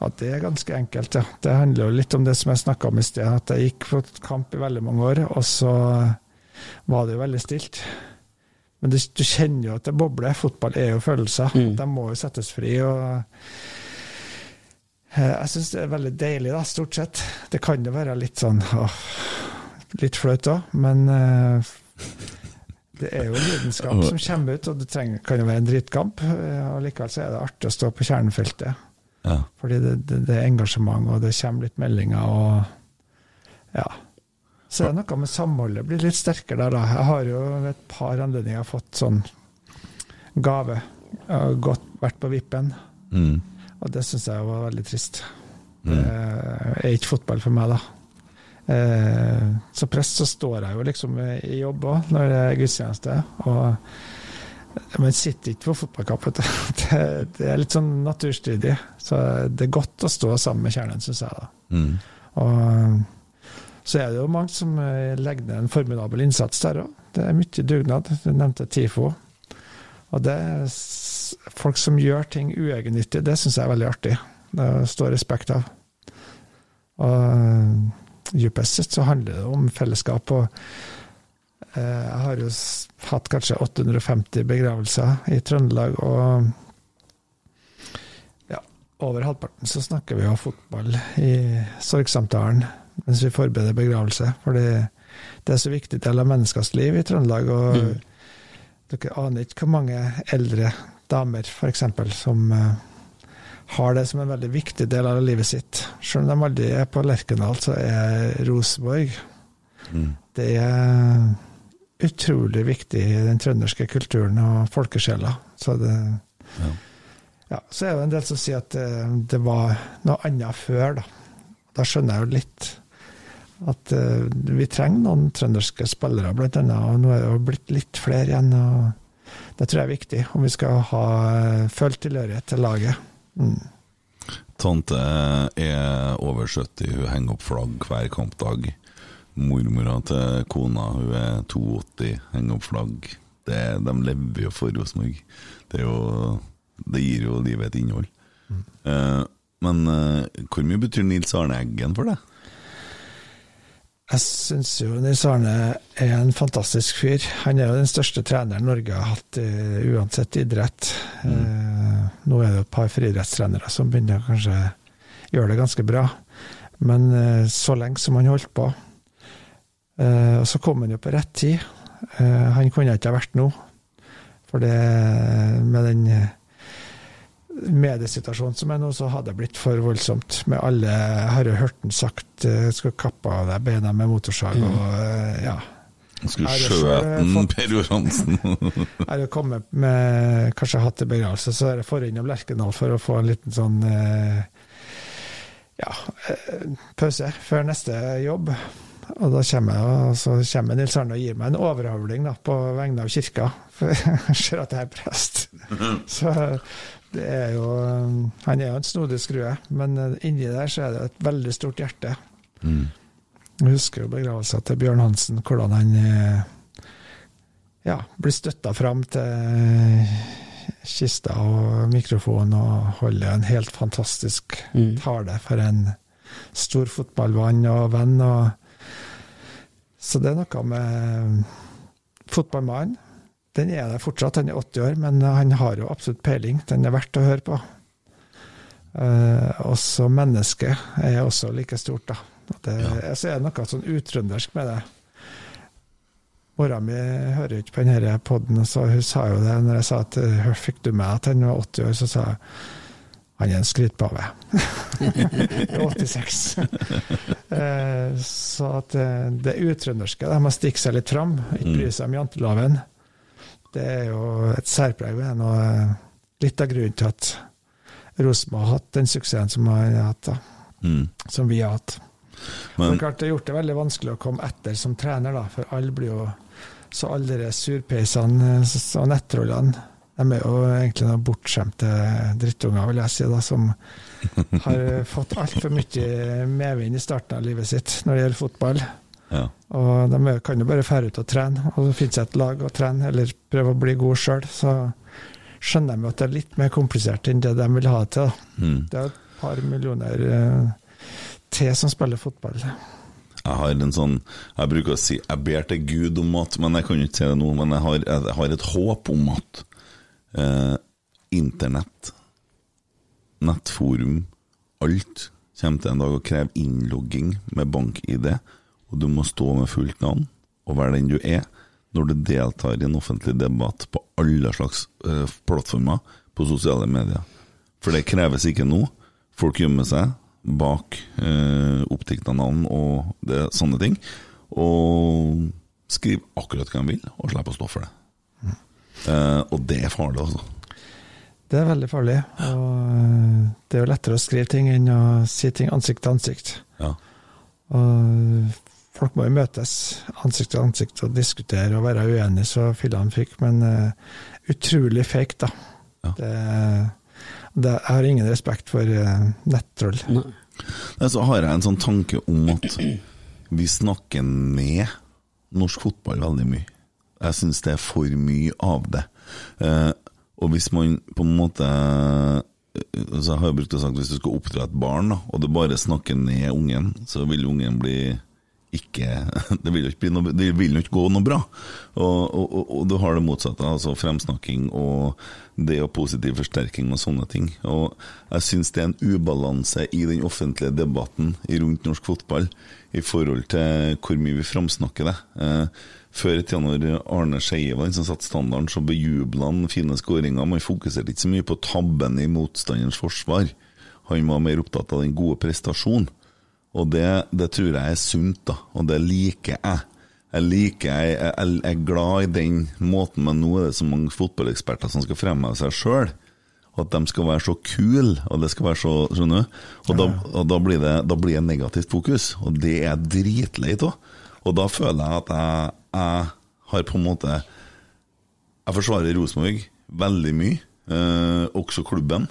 Ja, Det er ganske enkelt, ja. Det handler jo litt om det som jeg snakka om i sted. At jeg gikk på kamp i veldig mange år, og så var det jo veldig stilt. Men du, du kjenner jo at det bobler. Fotball er jo følelser. De må jo settes fri. og eh, Jeg syns det er veldig deilig, da, stort sett. Det kan jo være litt sånn åh, litt flaut òg, men uh, det er jo lidenskap som kommer ut, og det trenger, kan jo være en dritkamp. eh, og Likevel så er det artig å stå på kjernefeltet. Ja. Fordi det, det, det er engasjement, og det kommer litt meldinger, og ja. Så er noe med samholdet blir litt sterkere der, da. Jeg har jo et par anledninger fått sånn gave. Jeg har gått, vært på vippen, Mm. og det syns jeg var veldig trist. Mm. Det er ikke fotball for meg, da. Eh, så prest så står jeg jo liksom i jobb òg, når det er gudstjeneste. Og Man sitter ikke på fotballkamp. Det, det er litt sånn naturstridig. Så det er godt å stå sammen med kjernen, syns jeg. da. Mm. Og så er det jo mange som eh, legger ned en formidabel innsats der òg. Det er mye dugnad. Du nevnte TIFO. Og det er folk som gjør ting uegennyttig, det syns jeg er veldig artig. Det står respekt av. Og eh, dypest sett så handler det om fellesskap. og eh, Jeg har jo hatt kanskje 850 begravelser i Trøndelag, og ja, over halvparten så snakker vi jo fotball i sorgsamtalen mens vi forbereder begravelse. Fordi det er så viktig del av menneskers liv i Trøndelag. og Mm. Dere aner ikke hvor mange eldre damer f.eks. som eh, har det som en veldig viktig del av livet sitt. Selv om de aldri er på Lerkendal, så er Rosenborg Mm. det er utrolig viktig i den trønderske kulturen og folkesjela. Så det Ja. ja, så er det en del som sier at eh, det var noe annet før, da. Da skjønner jeg jo litt at uh, vi trenger noen trønderske spillere, blant annet. Og nå er det jo blitt litt flere igjen. og Det tror jeg er viktig om vi skal ha eh, følt tilhørighet til laget. Mm. Tante er over 70, hun henger opp flagg hver kampdag. Mormora til kona, hun er 82, henger opp flagg. Det, de lever jo for Rosenborg. Det, er det gir jo livet et innhold. Eh, men eh, hvor mye betyr Nils Arne Eggen for deg? Jeg syns jo Nils Arne er en fantastisk fyr. Han er jo den største treneren Norge har hatt uh, uansett idrett. Eh, nå er det jo et par friidrettstrenere som begynner å kanskje gjøre det ganske bra. Men så lenge som han holdt på. Eh, og så kom han jo på rett tid. Eh, han kunne ikke ha vært nå. For det med den eh, mediesituasjonen som er nå, så hadde det blitt for voldsomt. Med alle har jo hørt han sagt eh, skal kappe av deg beina med motorsag Mm. og eh, ja. Skulle Jeg har jo skjøte selv den, fått- Per Johansen. Jeg har jo kommet med Kanskje hatt til begravelse, så er det for innom Lerkendal for å få en liten sånn ja, pause før neste jobb. Og da kommer, jeg, så kommer Nils Arne og gir meg en overhavling da, på vegne av kirka. For jeg ser at jeg er prest. Så det er jo Han er jo en snodig skrue, men eh, inni der så er det et veldig stort hjerte. Mm. Jeg husker jo begravelsen til Bjørn Hansen, hvordan han eh, ja, blir støtta fram til kista og mikrofon og holder en helt fantastisk Mm. tale for en stor fotballvann og venn. Og så det er noe med fotballmannen. Den er der fortsatt, han er 80 år, men han har jo absolutt peiling. Den er verdt å høre på. Eh, også mennesket er også like stort, da. Det, ja. Så er det noe sånn utrøndersk med det. Mora mi hører ikke på denne poden, så hun sa jo det når jeg sa at fikk du med at han var 80 år, så sa jeg han er en skrytpave. 86. Eh, så at eh, det utrønderske, det med å seg litt fram, ikke bry seg om janteloven, det er jo et særpreg ved og eh, litt av grunnen til at Rosenborg har hatt den suksessen som, har hatt, Mm. som vi har hatt. Men- det klart det har gjort det veldig vanskelig å komme etter som trener, da, for alle blir jo Så alle de surpeisene og nettrollene, de er jo egentlig noen bortskjemte drittunger, vil jeg si, da, som har fått altfor mye medvind i starten av livet sitt når det gjelder fotball. Ja. Og de kan jo bare fære ut og trene, og så finne seg et lag å trene, eller prøve å bli god sjøl. Så skjønner de at det er litt mer komplisert enn det de vil ha det til. Mm. Det er et par millioner eh, til som spiller fotball. Jeg har en sånn Jeg bruker å si jeg ber til Gud om at Men jeg kan jo ikke si det nå, men jeg har, jeg har et håp om at eh, internett, nettforum, alt kommer til en dag å kreve innlogging med bank-ID, og du må stå med fullt navn og være den du er når du deltar i en offentlig debatt på alle slags eh, plattformer på sosiale medier. For det kreves ikke nå. Folk gjemmer seg bak eh, oppdikta navn og det, sånne ting. Og skriver akkurat hva de vil, og slipper å stå for det. Eh, og det er farlig, altså. Det er veldig farlig. Og eh, det er jo lettere å skrive ting enn å si ting ansikt til ansikt. Ja. Og folk må jo møtes ansikt til ansikt og diskutere og være uenige, så fillene fikk. Men uh, utrolig fake, da. Det, det, jeg har ingen respekt for uh, nettroll. Nei, Så har jeg en sånn tanke om at vi snakker ned norsk fotball veldig mye. Jeg syns det er for mye av det. Eh, og hvis man på en måte eh, så Jeg har jo brukt å sagt Hvis du skal oppdra et barn, da, og du bare snakker ned ungen, så vil ungen bli ikke Det vil jo ikke, noe, det vil ikke gå noe bra. Og, og, og, du har det motsatte, altså fremsnakking og det og positiv forsterking og sånne ting. Og jeg syns det er en ubalanse i den offentlige debatten rundt norsk fotball i forhold til hvor mye vi framsnakker det. Eh, før i tida når Arne Skeie var den som satte standarden, så bejubla han fine skåringer. Man fokuserte ikke så mye på tabben i motstanderens forsvar. Han var mer opptatt av den gode prestasjonen. Og det, det tror jeg er sunt, da, og det liker jeg. Jeg liker, jeg, jeg, jeg er glad i den måten, men nå er det så mange fotballeksperter som skal fremheve seg sjøl. At de skal være så kule, og det skal være så Skjønner du? Og, da, og da, blir det, da blir det negativt fokus, og det er jeg dritlei av. Og da føler jeg at jeg, jeg har på en måte Jeg forsvarer Rosenborg veldig mye, eh, også klubben.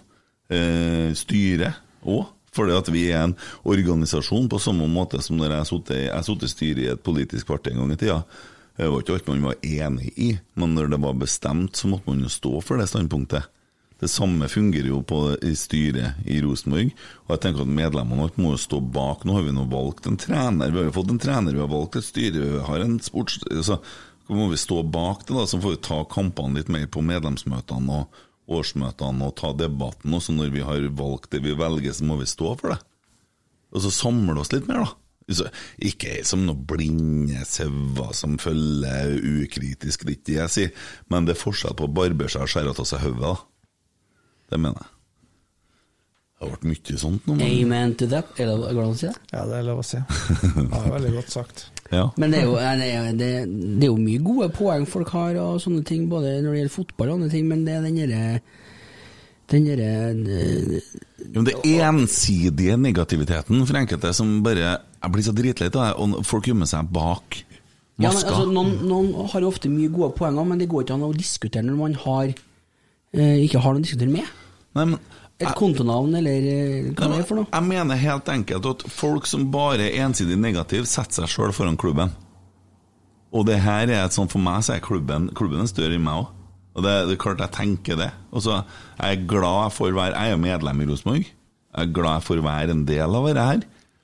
Eh, styret òg. Fordi at vi er en organisasjon på samme måte som når jeg satt i styret i et politisk parti en gang i tida. Det var ikke alt man var enig i, men når det var bestemt, så måtte man jo stå for det standpunktet. Det samme fungerer jo på styret i Rosenborg, og jeg tenker at medlemmene våre må jo stå bak. Nå har vi nå valgt en trener, vi har jo fått en trener, vi har valgt et styre, vi har en sports... Så må vi stå bak det, da, så får vi ta kampene litt mer på medlemsmøtene og årsmøtene og ta debatten. Og så når vi har valgt det vi velger, så må vi stå for det. Og så samle oss litt mer, da. Så, ikke som noen blinde sauer som følger ukritisk, ikke det jeg sier, men det er forskjell på å barbere seg og skjære av seg hodet. Det mener jeg. Det har vært mye sånt nå. men- Amen to that. Er det lov å si det? Ja, det er lov å si. Ja, det er veldig godt sagt. Ja. Men det er, jo, det, er, det, det er jo mye gode poeng folk har, og sånne ting, både når det gjelder fotball og andre ting, men det er den derre Den derre Jo, men det ensidige negativiteten for enkelte som bare Jeg blir så dritlei av det, og folk gjemmer seg bak ja, men, altså, noen, noen har ofte mye gode poenger, men det går ikke an å diskutere når man har eh, ikke har noe å diskutere med. Nei, men, Et kontonavn, eller eh, hva det er for noe. Jeg mener helt enkelt at folk som bare er ensidig negativ, setter seg sjøl foran klubben. Og det her er et sånt for meg, så er klubben Klubben er større enn meg òg. Og det, det er klart jeg tenker det. Og så er jeg glad for å være Jeg er medlem i Rosenborg. Jeg er glad for å være en del av det her.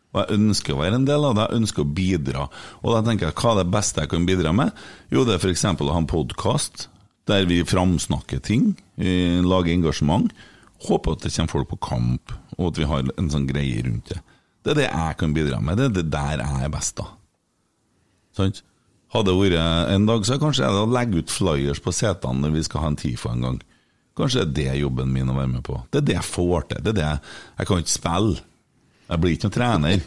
Og jeg ønsker å være en del av det, jeg ønsker å bidra. Og da tenker jeg, hva er det beste jeg kan bidra med? Jo, det er f.eks. å ha en podkast der vi framsnakker ting, eh, lager engasjement. Håper at det kommer folk på kamp, og at vi har en sånn greie rundt det. Det er det jeg kan bidra med. Det er det der jeg er best, da. Sant? Hadde det vært en dag, så er kanskje det å legge ut flyers på setene når vi skal ha en TIFO en gang. Kanskje det er det jobben min å være med på. Det er det jeg får til. Det er det jeg, jeg kan ikke spille. Jeg blir ikke noen trener.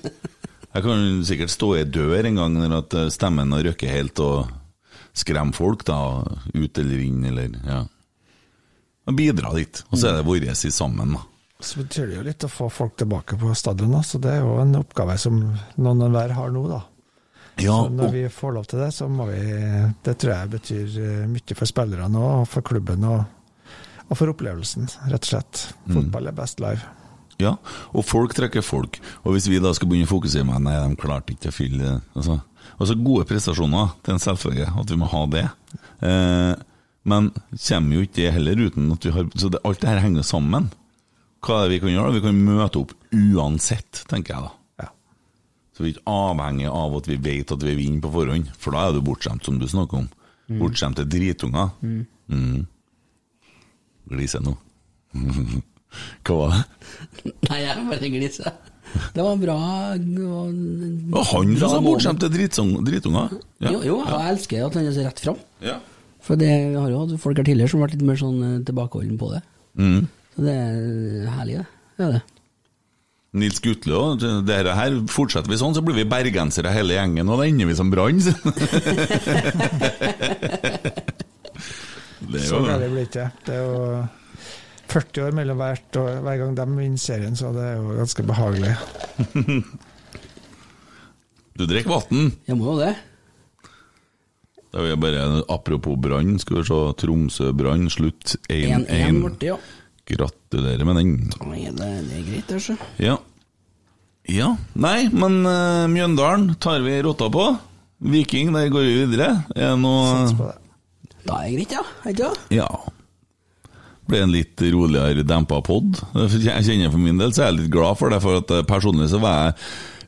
Jeg kan sikkert stå i dør en gang når stemmen har røkket helt og skremme folk, da, ut eller inn, eller ja. Og bidra litt. Og så er det vårt i sammen, da. Så betyr det jo litt å få folk tilbake på stadion, så det er jo en oppgave som noen hver har nå, da. Ja, så når og- vi får lov til det, så må vi Det tror jeg betyr eh, mye for spillerne og for klubben og, og for opplevelsen, rett og slett. Mm. Fotball er best live. Ja, og folk trekker folk. Og hvis vi da skal begynne å fokusere med Nei, de klarte ikke å fylle altså, altså gode prestasjoner, er en selvfølge at vi må ha det. Eh, men kommer jo ikke det heller uten at vi har Så det, alt det her henger sammen. Hva er det vi kan gjøre? Vi kan møte opp uansett, tenker jeg da. Så vi er ikke avhengig av at vi vet at vi vinner på forhånd, for da er du bortskjemt, som du snakker om. Mm. Bortskjemte dritunger. Mm. Mm. Gliser nå. Hva var det? Nei, jeg bare gliser. Det var bra det var, Og han som bortskjemte dritunger. Ja. Jo, jo, jeg elsker at han er så rett fram. Ja. For det vi har jo hatt folk her tidligere som har vært litt mer sånn eh, tilbakeholden på det. Mm. Så det er herlig, det. det, er det. Nils Gutle og det det her, her Fortsetter vi sånn, så blir vi bergensere hele gjengen, og da ender vi som Brann. så. det er gærent blir det ikke. Det er jo 40 år mellom hvert og hver gang de vinner serien, så det er jo ganske behagelig. Du drikker vann? Jeg må jo det. Det er bare Apropos Brann, skal vi se. Tromsø Brann, slutt 1-1 1-1. borte, ja. Gratulerer med den. Nei, det, det er greit, det, så. Ja. Ja. Nei, men uh, Mjøndalen tar vi rotta på. Viking, der går vi videre. Er noe Da er det greit, ja. Ikke det? Ja. Ble en litt roligere dempa pod. Jeg kjenner For min del så er jeg litt glad for det, for at eh, personlig så var jeg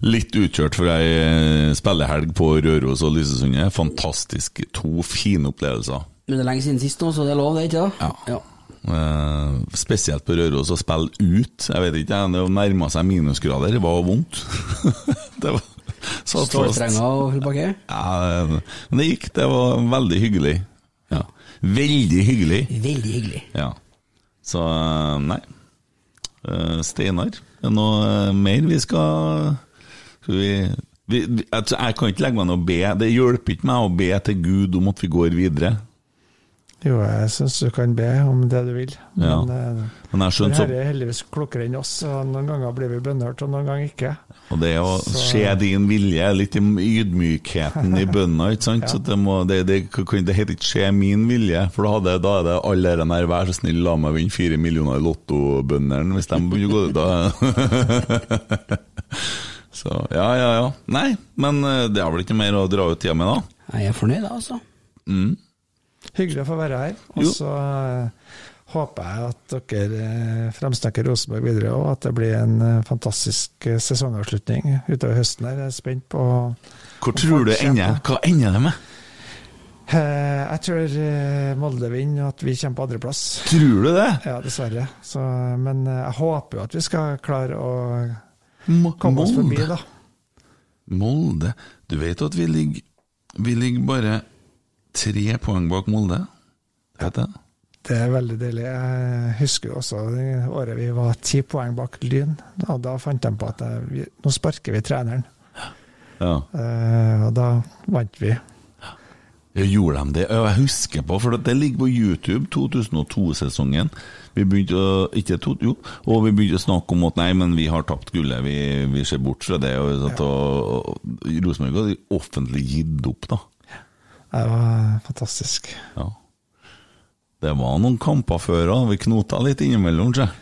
litt utkjørt for ei eh, spillehelg på Røros og Lysesundet. Fantastisk. To fine opplevelser. Men det er lenge siden sist nå, så det er lov, det, ikke det? Ja. Eh, spesielt på Røros å spille ut. Jeg vet ikke, det nærma seg minusgrader. Det var vondt. det var satt. Stålstrenger og full pakke? Ja, men det gikk. Det var veldig hyggelig. Ja. Veldig hyggelig. Veldig hyggelig. Ja. Så eh, nei. Uh, Steinar, er det noe mer vi skal Skal vi, vi jeg, kan ikke legge meg noe be. Det hjelper ikke meg å be til Gud om at vi går videre. Jo, jeg syns du kan be om det du vil. Ja. Men, eh, Men jeg skjønner Herre er heldigvis klokere enn oss, og noen ganger blir vi bønnhørt, og noen ganger ikke. Og det å Så- se din vilje, litt i ydmykheten i bønna, ikke sant. Så det, må, det, det, det heter ikke 'skje min vilje', for da, hadde, da er det alle de der 'vær så snill, la meg vinne fire millioner i Lotto'-bøndene, hvis de begynner å gå ut da. Så ja, ja, ja. Nei, men eh, det er vel ikke mer å dra ut tida med, da? Jeg er fornøyd, altså. Mm. Hyggelig å få være her. Og så eh, håper jeg at dere eh, fremsnakker Rosenborg videre, og at det blir en fantastisk sesongavslutning utover høsten. her. Jeg er spent på Hvor tror du ender? Hva ender det med? Eh, Jeg tror Molde vinner, og at vi kommer på andreplass. Tror du det? Ja, dessverre. Så, men jeg håper jo at vi skal klare å komme oss forbi, da. Molde Du vet at vi ligger Vi ligger bare tre poeng bak Molde? Vet det? Det er veldig deilig. Jeg husker jo også det året vi var ti poeng bak Lyn. Da, da fant de på at jeg, vi, nå sparker vi treneren. Ja. Uh, og da vant vi. Ja, Gjorde de det? Jeg husker på, for det ligger på YouTube, 2002-sesongen. Vi begynte å ikke to, jo, og vi begynte å snakke om at nei, men vi har tapt gullet, vi, vi ser bort fra det. Og, at, og, og Rosenborg hadde offentlig gitt opp, da. Det var fantastisk. Ja. Det var noen kamper før òg, vi knota litt innimellom, jeg.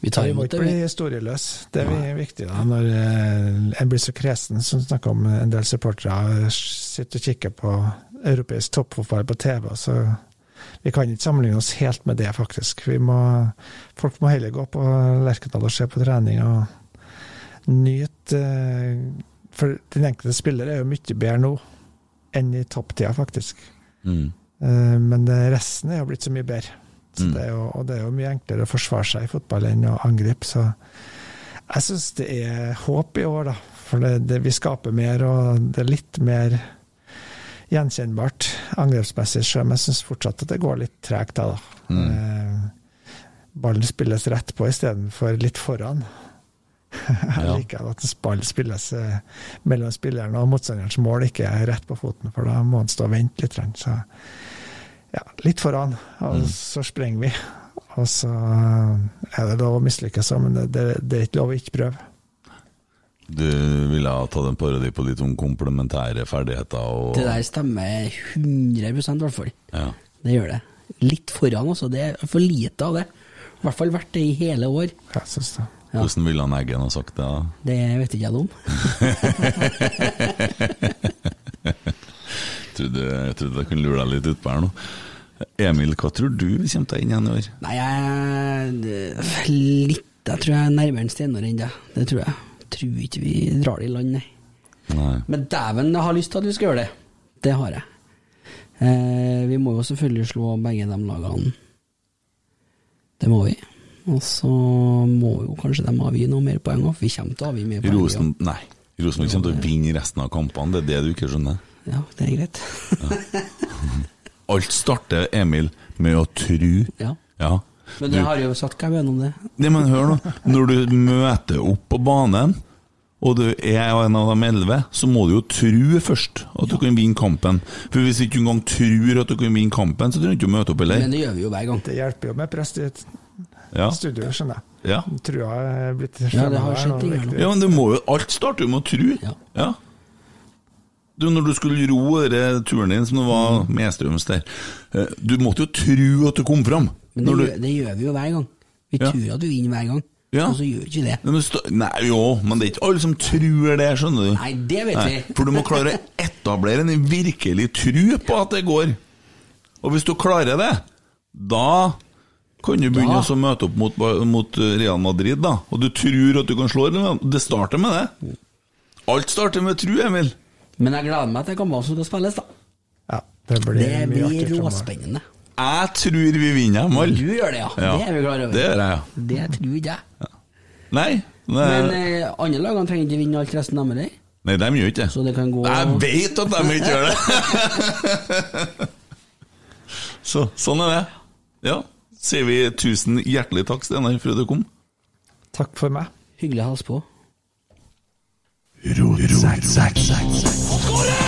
Vi Vi må ikke bli historieløs. Det er ja. viktig da, når eh, en blir så kresen, som snakker om en del supportere sitter og kikker på europeisk toppfotball på TV. så Vi kan ikke sammenligne oss helt med det, faktisk. Vi må, folk må heller gå på Lerkendal og se på trening og nyte eh, For den enkelte spiller er jo mye bedre nå enn i topptida, faktisk. Mm. Eh, Men resten er jo blitt så mye bedre. Så Mm. det jo, og det er jo mye enklere å forsvare seg i fotball enn å angripe. Så jeg syns det er håp i år, da. For det, det, vi skaper mer, og det er litt mer gjenkjennbart angrepsmessig, selv om jeg syns fortsatt at det går litt tregt. da, da. Mm. Eh, ballen spilles rett på istedenfor litt foran. Jeg liker at ball spilles eh, mellom spilleren og motstanderens mål, ikke er rett på foten, for da må han stå og vente litt. Så ja, litt foran, og så sprenger vi. Og så er det lov å mislykkes, men det, det, det er ikke lov å ikke prøve. Du ville ha tatt en parodi på litt om komplementære ferdigheter og Det der stemmer 100 i hvert fall. Ja. Det gjør det. Litt foran også, det er for lite av det. I hvert fall vært det i hele år. Jeg synes det. Ja. Hvordan ville han Eggen ha sagt det? da? Det vet ikke jeg noe om. Jeg trodde, jeg trodde jeg kunne lure deg litt utpå her nå. Emil, hva tror du vi kommer til å inn igjen i år? Nei, jeg Litt Jeg tror jeg er nærmere Steinar enn det. Det tror jeg. Tror ikke vi drar det i land, nei. Nei. Men dæven, jeg har lyst til at vi skal gjøre det. Det har jeg. Eh, vi må jo selvfølgelig slå begge de lagene. Det må vi. Og så må jo kanskje de avgi noe mer poeng òg. Vi kommer til å avgi mer poeng. Rosen, nei. Rosenborg kommer til å vinne resten av kampene, det er det du ikke skjønner. Ja, det er greit. Alt starter, Emil, med å tru. Ja. Ja. Men jeg har jo sagt hva jeg mener om det. Nei, men hør nå. Når du møter opp på banen, og du er en av de elleve, så må du jo tro først at du kan vinne kampen. For hvis du ikke engang tror at du kan vinne kampen, så trenger du ikke å møte opp heller. Men det gjør vi jo hver gang. Det hjelper jo med prest i et Ja. studio, skjønner jeg. Ja. Trua er blitt Ja, det har skjedd ting her nå. ja, men det må jo Alt starter jo med å tro. Ja. Ja. Du, når du skulle ro denne turen din som det var medstrøms der, eh, du måtte jo tro at du kom fram. Men det, du- gjør, det gjør vi jo hver gang. Vi Ja. tror at vi vinner hver gang, Ja. og så gjør vi ikke det. Men det stå- Nei, jo, men det er ikke alle som tror det, skjønner du. Nei, det vet vi. For du må klare å etablere en virkelig tru på at det går. Og hvis du klarer det, da kan du begynne å møte opp mot, mot Real Madrid, da. Og du tror at du kan slå dem. Det starter med det. Alt starter med tru, Emil. Men jeg gleder meg til kampene som skal spilles, da. Ja, det blir, Det blir råspennende. Jeg tror vi vinner dem alle. Du gjør det, ja. Det er vi klar over. Det gjør jeg, ja. Det tror ikke jeg. Nei, det, Men eh, andre lagene trenger ikke vinne alt resten av det. nei, de gjør ikke. Så det kan gå Jeg vet at de ikke gjør det! Så, sånn er det. Ja. Sier vi tusen hjertelig takk, Steinar, for at du kom. Takk for meg. Hyggelig å hilse på. Oi,